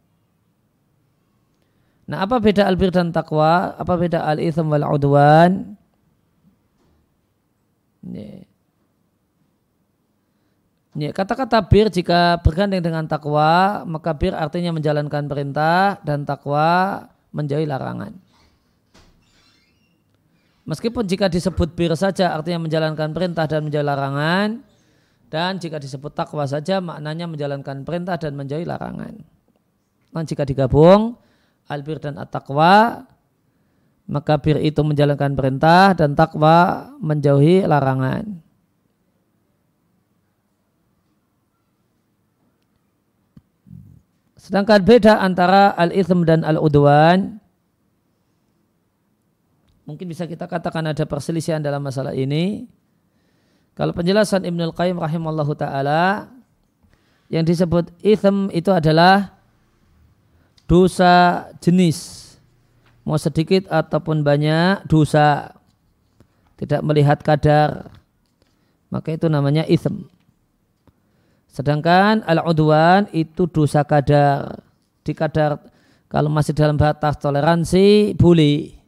Nah apa beda albir dan takwa? Apa beda al-ithm wal udwan? Ini. Kata-kata bir jika bergandeng dengan takwa, maka bir artinya menjalankan perintah dan takwa menjauhi larangan. Meskipun jika disebut bir saja artinya menjalankan perintah dan menjauhi larangan, dan jika disebut takwa saja maknanya menjalankan perintah dan menjauhi larangan. Dan jika digabung albir dan at-taqwa, maka bir itu menjalankan perintah dan takwa menjauhi larangan. Sedangkan beda antara al-ithm dan al-udwan mungkin bisa kita katakan ada perselisihan dalam masalah ini. Kalau penjelasan Ibnu Al-Qayyim rahimallahu taala yang disebut ithm itu adalah dosa jenis mau sedikit ataupun banyak dosa tidak melihat kadar maka itu namanya ithm. Sedangkan al-udwan itu dosa kadar. Di kadar kalau masih dalam batas toleransi boleh.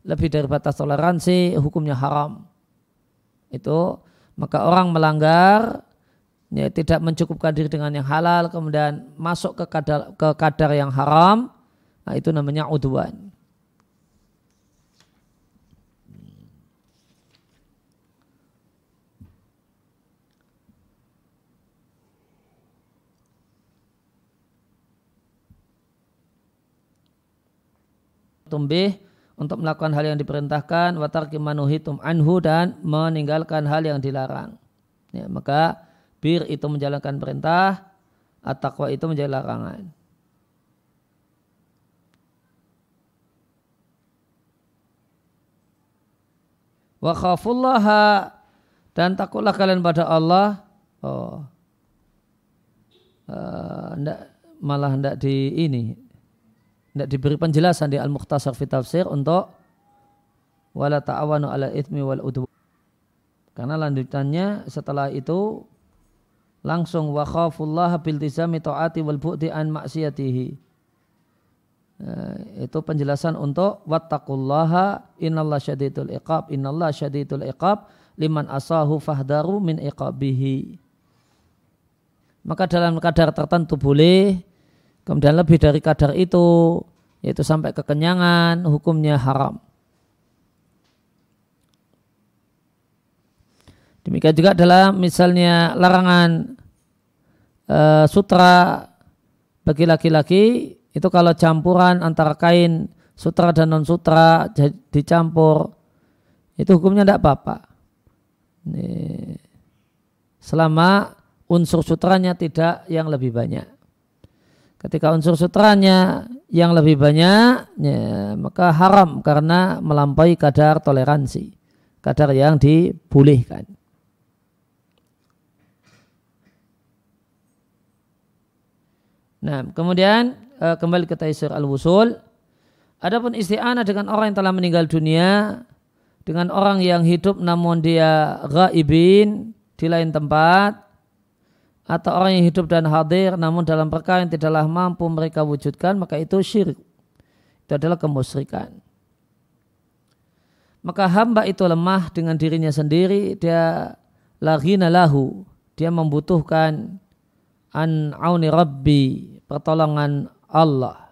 Lebih dari batas toleransi hukumnya haram. Itu maka orang melanggar ya, tidak mencukupkan diri dengan yang halal kemudian masuk ke kadar, ke kadar yang haram nah itu namanya udwan. Tumbih untuk melakukan hal yang diperintahkan watar kimanuhitum anhu dan meninggalkan hal yang dilarang. Ya, maka bir itu menjalankan perintah, at-taqwa itu menjadi larangan. Wa khafullaha dan takutlah kalian pada Allah. Oh. Uh, enggak, malah hendak di ini tidak diberi penjelasan di Al-Mukhtasar fi tafsir untuk wala ta'awanu ala ithmi wal udwa. Karena lanjutannya setelah itu langsung wa khafullah bil tizami taati wal bu'di an maksiatihi. Nah, itu penjelasan untuk wattaqullaha innallaha syadidul iqab innallaha syadidul iqab liman asahu fahdaru min iqabihi. Maka dalam kadar tertentu boleh Kemudian lebih dari kadar itu yaitu sampai kekenyangan hukumnya haram. Demikian juga dalam misalnya larangan uh, sutra bagi laki-laki itu kalau campuran antara kain sutra dan non sutra dicampur itu hukumnya tidak apa-apa. Selama unsur sutranya tidak yang lebih banyak. Ketika unsur sutranya yang lebih banyak, ya, maka haram karena melampaui kadar toleransi, kadar yang dibolehkan. Nah, kemudian uh, kembali ke Taisir al-Wusul. Adapun isti'anah dengan orang yang telah meninggal dunia, dengan orang yang hidup namun dia ghaibin di lain tempat, atau orang yang hidup dan hadir namun dalam perkara yang tidaklah mampu mereka wujudkan maka itu syirik. Itu adalah kemusyrikan. Maka hamba itu lemah dengan dirinya sendiri dia laghina lahu. Dia membutuhkan an auni rabbi pertolongan Allah.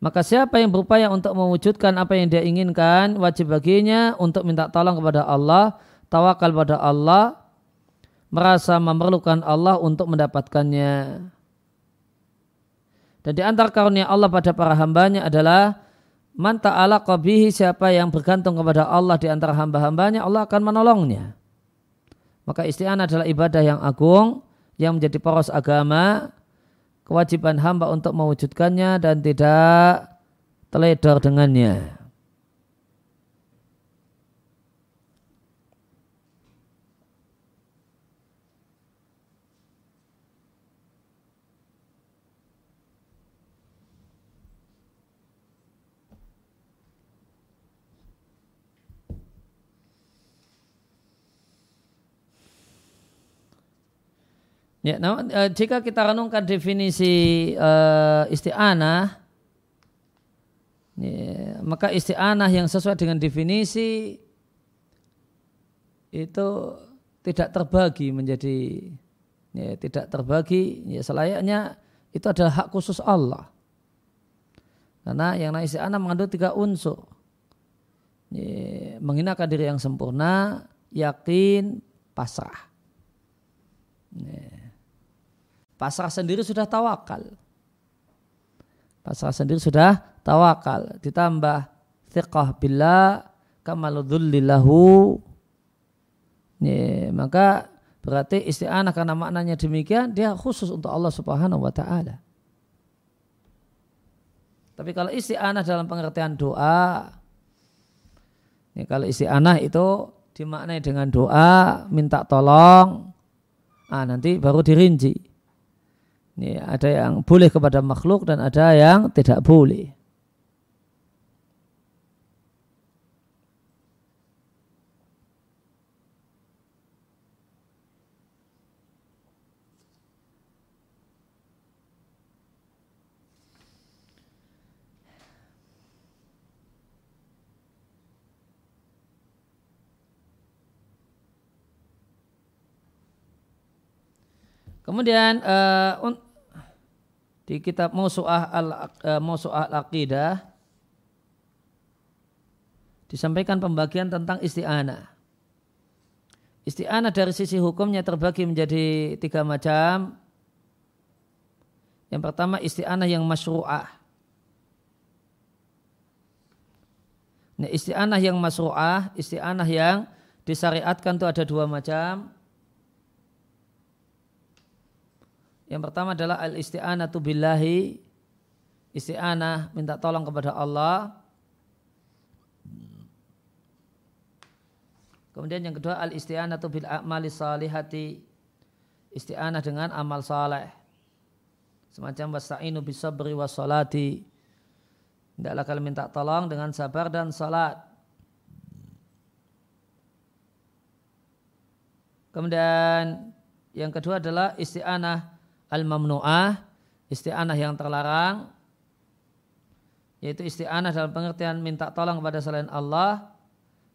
Maka siapa yang berupaya untuk mewujudkan apa yang dia inginkan wajib baginya untuk minta tolong kepada Allah tawakal pada Allah merasa memerlukan Allah untuk mendapatkannya. Dan di antara karunia Allah pada para hambanya adalah man ta'ala qabihi siapa yang bergantung kepada Allah di antara hamba-hambanya Allah akan menolongnya. Maka isti'anah adalah ibadah yang agung yang menjadi poros agama kewajiban hamba untuk mewujudkannya dan tidak teledor dengannya. Ya, namun e, jika kita renungkan definisi e, isti'anah, ya, maka isti'anah yang sesuai dengan definisi itu tidak terbagi menjadi ya, tidak terbagi ya selayaknya itu adalah hak khusus Allah. Karena yang namanya isti'anah mengandung tiga unsur. Ya, menghinakan diri yang sempurna, yakin, pasrah. Ya. Pasrah sendiri sudah tawakal. Pasrah sendiri sudah tawakal. Ditambah thiqah billah kamaludzullillahu. Maka berarti isti'anah karena maknanya demikian dia khusus untuk Allah Subhanahu wa taala. Tapi kalau isti'anah dalam pengertian doa ya kalau isti'anah itu dimaknai dengan doa, minta tolong, ah nanti baru dirinci. Ini ada yang boleh kepada makhluk dan ada yang tidak boleh. Kemudian uh, di kitab Musu'ah al uh, Musu'ah al-Aqidah disampaikan pembagian tentang isti'anah. Isti'anah dari sisi hukumnya terbagi menjadi tiga macam. Yang pertama isti'anah yang masyru'ah. Nah, isti'anah yang masyru'ah, isti'anah yang disyariatkan itu ada dua macam. Yang pertama adalah al-isti'anatu billahi. Isti'anah minta tolong kepada Allah. Kemudian yang kedua al-isti'anatu bil a'mali salihati. Isti'anah dengan amal saleh. Semacam wasta'inu bisabri wa salati. Tidaklah kalian minta tolong dengan sabar dan salat. Kemudian yang kedua adalah isti'anah al-mamnu'ah, isti'anah yang terlarang, yaitu isti'anah dalam pengertian minta tolong kepada selain Allah,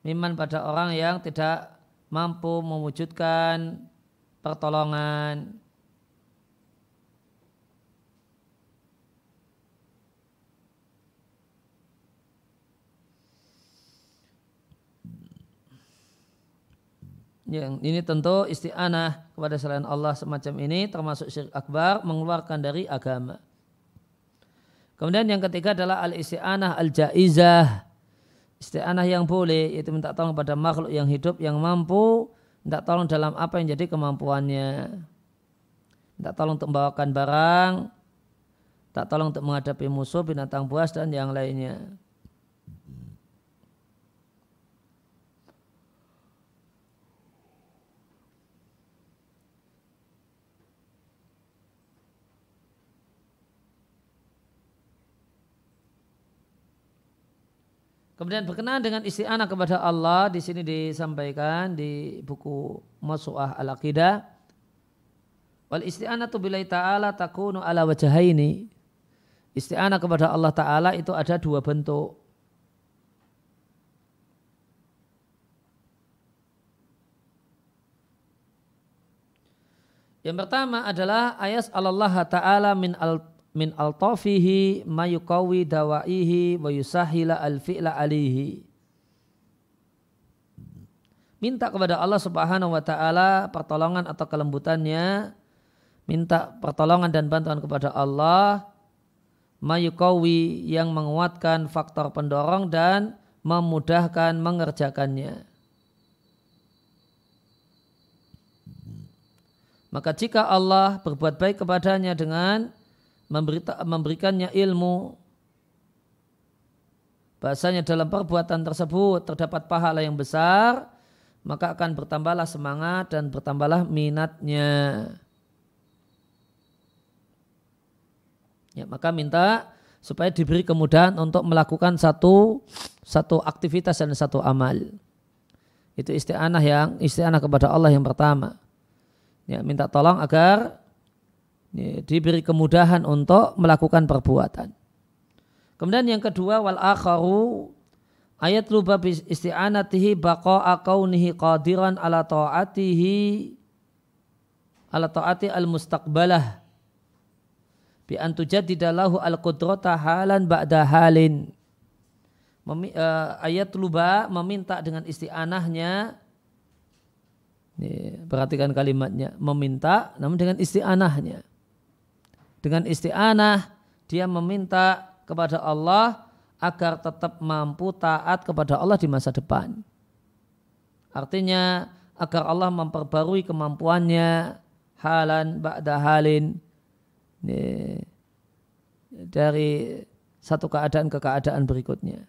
miman pada orang yang tidak mampu mewujudkan pertolongan. Yang ini tentu isti'anah kepada selain Allah semacam ini termasuk syirik akbar mengeluarkan dari agama. Kemudian yang ketiga adalah al-isti'anah al-jaizah. Isti'anah yang boleh yaitu minta tolong pada makhluk yang hidup yang mampu minta tolong dalam apa yang jadi kemampuannya. Minta tolong untuk membawakan barang, tak tolong untuk menghadapi musuh, binatang buas dan yang lainnya. Kemudian berkenaan dengan isti'anah kepada Allah di sini disampaikan di buku Masu'ah Al-Aqidah. Wal isti'anatu bilai ta'ala takunu ala wajahaini. Isti'anah kepada Allah Ta'ala itu ada dua bentuk. Yang pertama adalah ayat Allah Ta'ala min al min altafihi mayukawi dawaihi wa yusahila al-fi'la alihi. Minta kepada Allah Subhanahu wa taala pertolongan atau kelembutannya, minta pertolongan dan bantuan kepada Allah mayukawi yang menguatkan faktor pendorong dan memudahkan mengerjakannya. Maka jika Allah berbuat baik kepadanya dengan memberita, memberikannya ilmu. Bahasanya dalam perbuatan tersebut terdapat pahala yang besar maka akan bertambahlah semangat dan bertambahlah minatnya. Ya maka minta supaya diberi kemudahan untuk melakukan satu satu aktivitas dan satu amal. Itu isti'anah yang isti'anah kepada Allah yang pertama. Ya minta tolong agar diberi kemudahan untuk melakukan perbuatan. Kemudian yang kedua wal akharu ayat luba isti'anatihi baqa'a kaunihi qadiran ala ta'atihi ala ta'ati al mustaqbalah bi an tujaddidalahu al qudrata halan ba'da halin. Memi, uh, ayat luba meminta dengan isti'anahnya. Perhatikan kalimatnya meminta namun dengan isti'anahnya dengan isti'anah dia meminta kepada Allah agar tetap mampu taat kepada Allah di masa depan. Artinya agar Allah memperbarui kemampuannya halan ba'da halin dari satu keadaan ke keadaan berikutnya.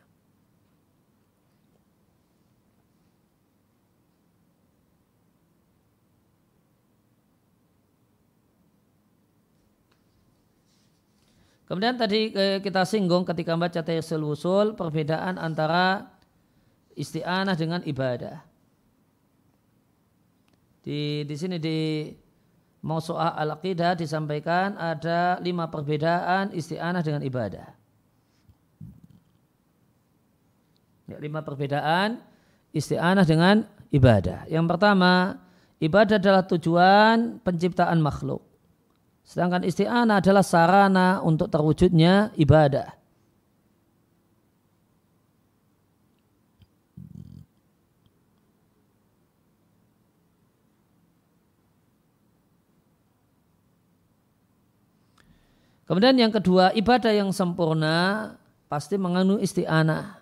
Kemudian tadi eh, kita singgung ketika baca Tayassul Wusul perbedaan antara isti'anah dengan ibadah. Di, di sini di Mausu'ah Al-Aqidah disampaikan ada lima perbedaan isti'anah dengan ibadah. Ya, lima perbedaan isti'anah dengan ibadah. Yang pertama, ibadah adalah tujuan penciptaan makhluk. Sedangkan isti'anah adalah sarana untuk terwujudnya ibadah. Kemudian yang kedua, ibadah yang sempurna pasti mengandung isti'anah.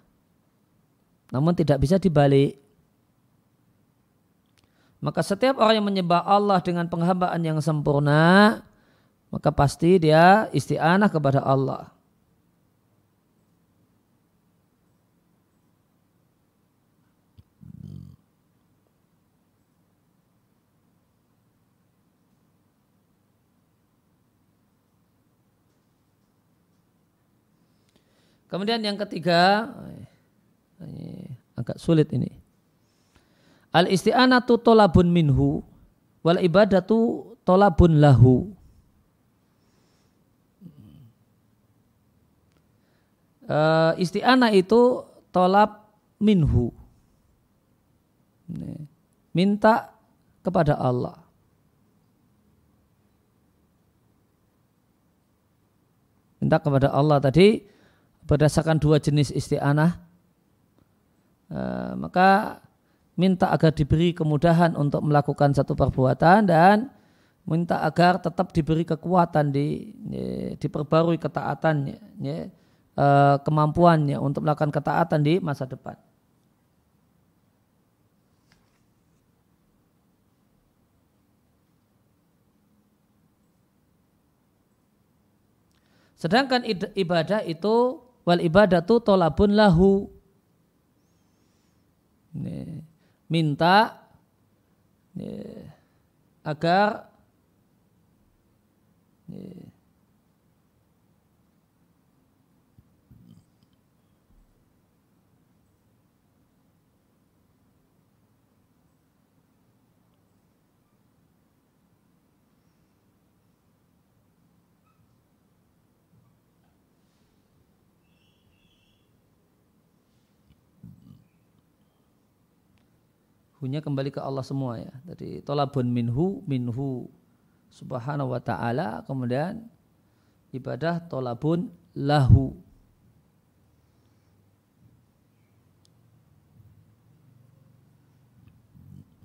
Namun tidak bisa dibalik. Maka setiap orang yang menyembah Allah dengan penghambaan yang sempurna, maka pasti dia isti'anah kepada Allah. Kemudian yang ketiga, agak sulit ini. Al isti'anatu tolabun minhu wal ibadatu tolabun lahu. Uh, isti'anah itu tolap minhu. Minta kepada Allah. Minta kepada Allah tadi berdasarkan dua jenis isti'anah. Uh, maka minta agar diberi kemudahan untuk melakukan satu perbuatan dan minta agar tetap diberi kekuatan di diperbarui ketaatannya ya, eh, kemampuannya untuk melakukan ketaatan di masa depan. Sedangkan ibadah itu wal ibadatu tolabun lahu. Minta agar hunya kembali ke Allah semua ya. Jadi tolabun minhu minhu subhanahu wa ta'ala kemudian ibadah tolabun lahu.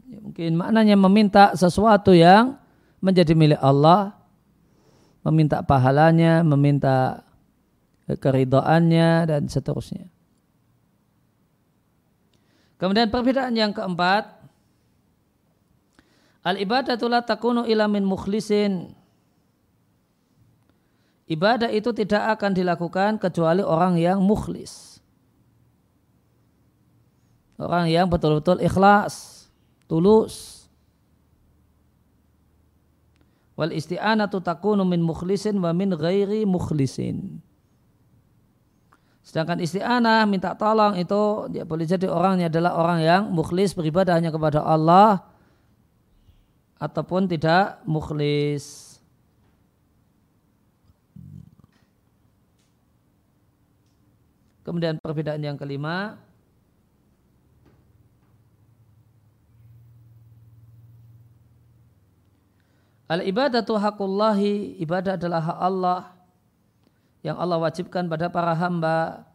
Ya, mungkin maknanya meminta sesuatu yang menjadi milik Allah, meminta pahalanya, meminta keridoannya dan seterusnya. Kemudian perbedaan yang keempat, al ibadatu la takunu ila min mukhlisin. Ibadah itu tidak akan dilakukan kecuali orang yang mukhlis. Orang yang betul-betul ikhlas, tulus. Wal isti'anatu takunu min mukhlisin wa min ghairi mukhlisin. Sedangkan isti'anah minta tolong itu dia boleh jadi orangnya adalah orang yang mukhlis beribadah hanya kepada Allah ataupun tidak mukhlis. Kemudian perbedaan yang kelima Al ibadatu hakullahi ibadah adalah hak Allah yang Allah wajibkan pada para hamba.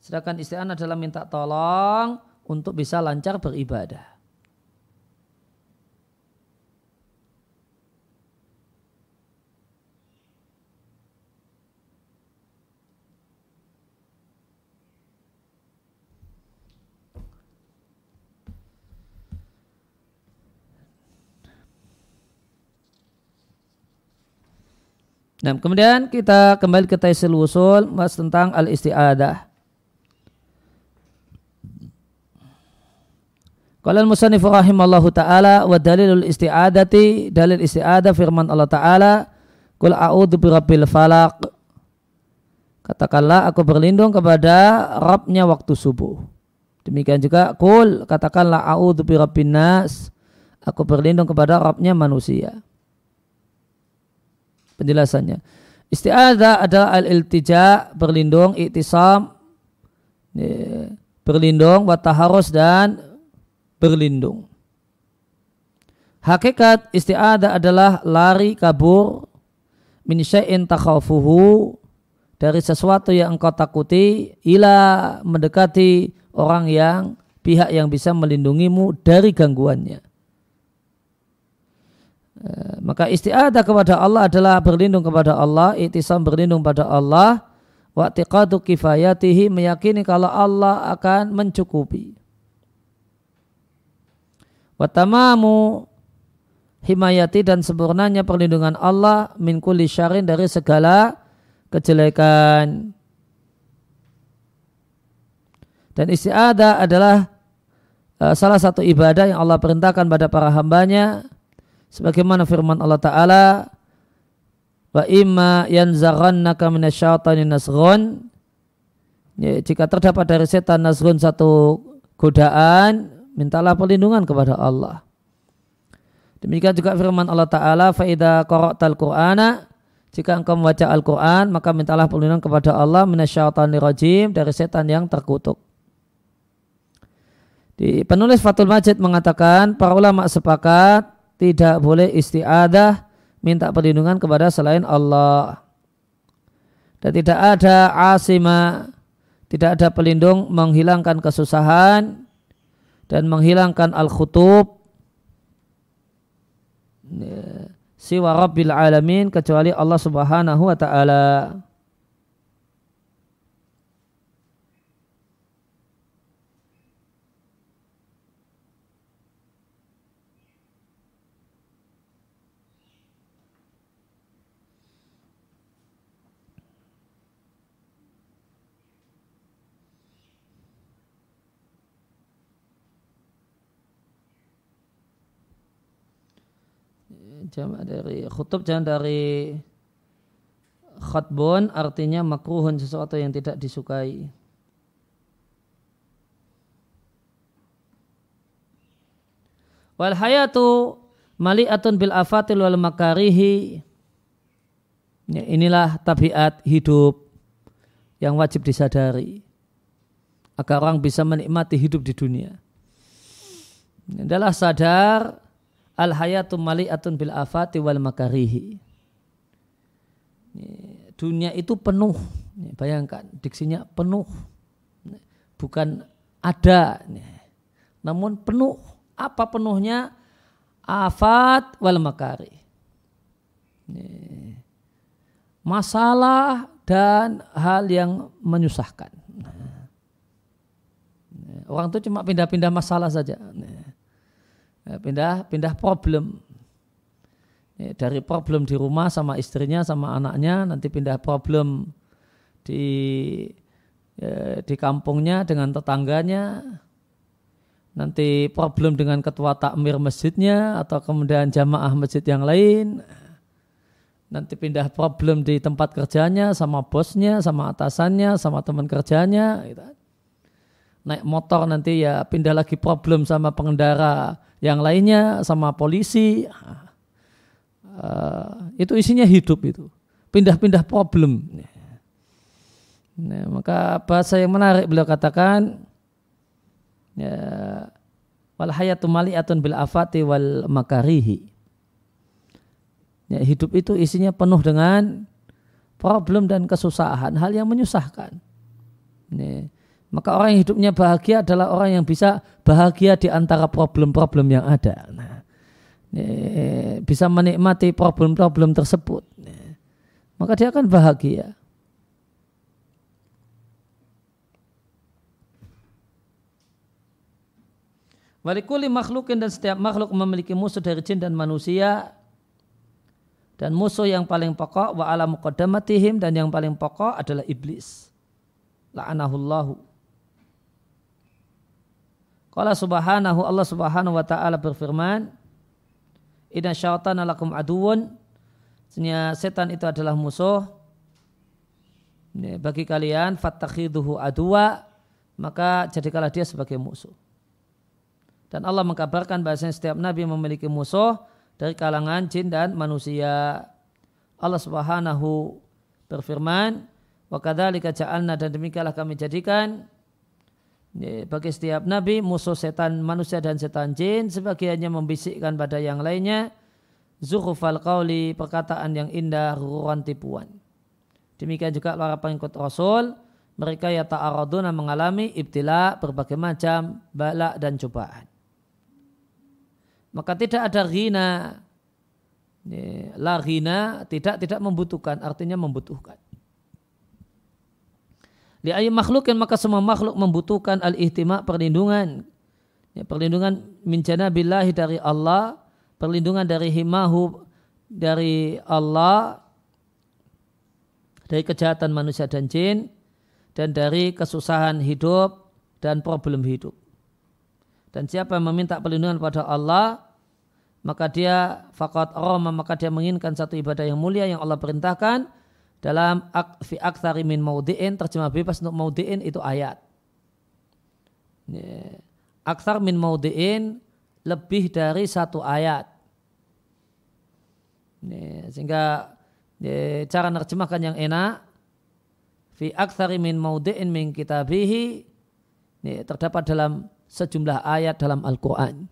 Sedangkan isti'anah adalah minta tolong untuk bisa lancar beribadah. Nah, kemudian kita kembali ke Taisil Wusul mas tentang al-isti'adah. Qala al-musannif rahimallahu taala wa dalilul isti'adati dalil isti'adah firman Allah taala Qul a'udzu birabbil falaq Katakanlah aku berlindung kepada Rabbnya waktu subuh. Demikian juga Qul katakanlah a'udzu birabbin nas Aku berlindung kepada Rabbnya manusia penjelasannya. Isti'adzah adalah al-iltija, berlindung, iktisam, berlindung, wataharus dan berlindung. Hakikat isti'adzah adalah lari kabur min syai'in takhafuhu dari sesuatu yang engkau takuti ila mendekati orang yang pihak yang bisa melindungimu dari gangguannya. Eh, maka istiadah kepada Allah adalah berlindung kepada Allah, itisam berlindung pada Allah, wa tiqadu kifayatihi meyakini kalau Allah akan mencukupi. Wa tamamu himayati dan sempurnanya perlindungan Allah min kulli syarin dari segala kejelekan. Dan istiadah adalah uh, salah satu ibadah yang Allah perintahkan pada para hambanya sebagaimana firman Allah taala wa imma yanzaghannaka minasyaitani nasghun ya, jika terdapat dari setan nasghun satu godaan mintalah perlindungan kepada Allah. Demikian juga firman Allah taala fa idza qara'tal qur'ana jika engkau membaca Al-Quran maka mintalah perlindungan kepada Allah minasyaitani rajim dari setan yang terkutuk. Di penulis Fatul Majid mengatakan para ulama sepakat tidak boleh istiadah minta perlindungan kepada selain Allah. Dan tidak ada asima, tidak ada pelindung menghilangkan kesusahan dan menghilangkan al-khutub siwa rabbil alamin kecuali Allah Subhanahu wa taala. Jamak dari khutub jangan dari khutbun artinya makruhun sesuatu yang tidak disukai. Wal hayatu mali'atun bil afatil wal makarihi. Ya, inilah tabiat hidup yang wajib disadari agar orang bisa menikmati hidup di dunia. Adalah sadar al hayatu mali'atun bil afati wal makarihi. Dunia itu penuh. Bayangkan diksinya penuh. Bukan ada. Namun penuh. Apa penuhnya? Afat wal makari. Masalah dan hal yang menyusahkan. Orang itu cuma pindah-pindah masalah saja. Ya, pindah pindah problem. Ya, dari problem di rumah sama istrinya sama anaknya nanti pindah problem di ya, di kampungnya dengan tetangganya. Nanti problem dengan ketua takmir masjidnya atau kemudian jamaah masjid yang lain. Nanti pindah problem di tempat kerjanya sama bosnya sama atasannya sama teman kerjanya gitu. Naik motor nanti ya pindah lagi problem sama pengendara yang lainnya sama polisi. Uh, itu isinya hidup itu. Pindah-pindah problem. Nah, maka bahasa yang menarik beliau katakan ya, wal hayatu mali'atun bil afati wal makarihi. Ya, hidup itu isinya penuh dengan problem dan kesusahan, hal yang menyusahkan. Ya, maka orang yang hidupnya bahagia adalah orang yang bisa bahagia di antara problem-problem yang ada. Nah, bisa menikmati problem-problem tersebut. Maka dia akan bahagia. Walikuli makhlukin dan setiap makhluk memiliki musuh dari jin dan manusia dan musuh yang paling pokok wa ala dan yang paling pokok adalah iblis. La'anahullahu. Qala subhanahu Allah subhanahu wa ta'ala berfirman Inna syaitan lakum aduun Sebenarnya setan itu adalah musuh bagi kalian fattakhiduhu adwa maka jadikanlah dia sebagai musuh. Dan Allah mengkabarkan bahasanya setiap nabi memiliki musuh dari kalangan jin dan manusia. Allah Subhanahu berfirman, "Wa kadzalika ja'alna dan demikianlah kami jadikan bagi setiap nabi musuh setan manusia dan setan jin sebagiannya membisikkan pada yang lainnya. Zuhufal qauli perkataan yang indah ruruan tipuan. Demikian juga para pengikut rasul mereka ya ta'araduna mengalami ibtila berbagai macam balak dan cobaan. Maka tidak ada ghina. La ghina tidak tidak membutuhkan artinya membutuhkan di ayat makhluk yang maka semua makhluk membutuhkan al-ihtima perlindungan. Ya, perlindungan mincana billahi dari Allah, perlindungan dari himahu dari Allah, dari kejahatan manusia dan jin, dan dari kesusahan hidup dan problem hidup. Dan siapa yang meminta perlindungan pada Allah, maka dia fakat roma, maka dia menginginkan satu ibadah yang mulia yang Allah perintahkan, dalam fi aktsari min maudiin terjemah bebas untuk maudiin itu ayat. Aksar min maudiin lebih dari satu ayat. Sehingga cara menerjemahkan yang enak fi aktsari min maudiin min kitabihi terdapat dalam sejumlah ayat dalam Al-Quran.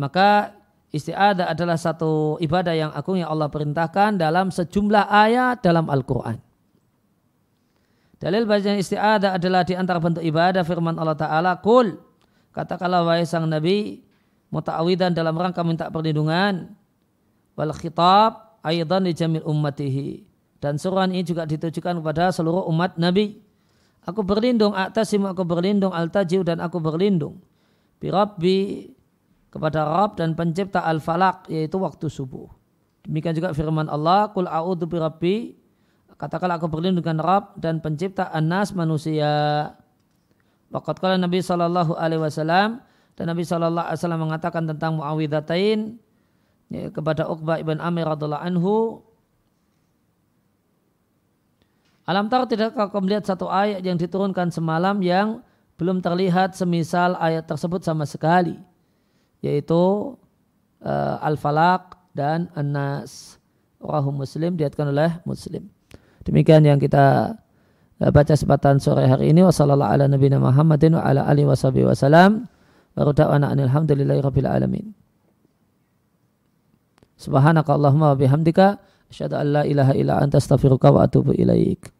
Maka Isti'adah adalah satu ibadah yang agung yang Allah perintahkan dalam sejumlah ayat dalam Al-Quran. Dalil bacaan isti'adah adalah di antara bentuk ibadah firman Allah Ta'ala. Kul, katakanlah wahai sang Nabi, muta'awidan dalam rangka minta perlindungan. Wal khitab aydan di jamil ummatihi. Dan suruhan ini juga ditujukan kepada seluruh umat Nabi. Aku berlindung, atasim aku berlindung, al-tajiu dan aku berlindung. Birabbi kepada Rabb dan pencipta al-falak yaitu waktu subuh. Demikian juga firman Allah, Kul a'udhu birabbi Katakanlah aku berlindung dengan Rabb dan pencipta anas manusia. Waqat kala Nabi Shallallahu Alaihi Wasallam dan Nabi Shallallahu Alaihi Wasallam mengatakan tentang Muawidhatain ya, kepada Uqbah ibn Amir radhiallahu anhu. Alam tar tidak kau melihat satu ayat yang diturunkan semalam yang belum terlihat semisal ayat tersebut sama sekali yaitu uh, Al-Falaq dan An-Nas. Rahu Muslim diatkan oleh Muslim. Demikian yang kita eh, baca sepatan sore hari ini. Wassalamualaikum ala nabiyina Muhammadin wa ala alihi washabihi wasallam. Wa rada'ana alhamdulillahi rabbil alamin. Subhanaka Allahumma wa bihamdika asyhadu an la ilaha illa anta astaghfiruka wa atubu ilaik.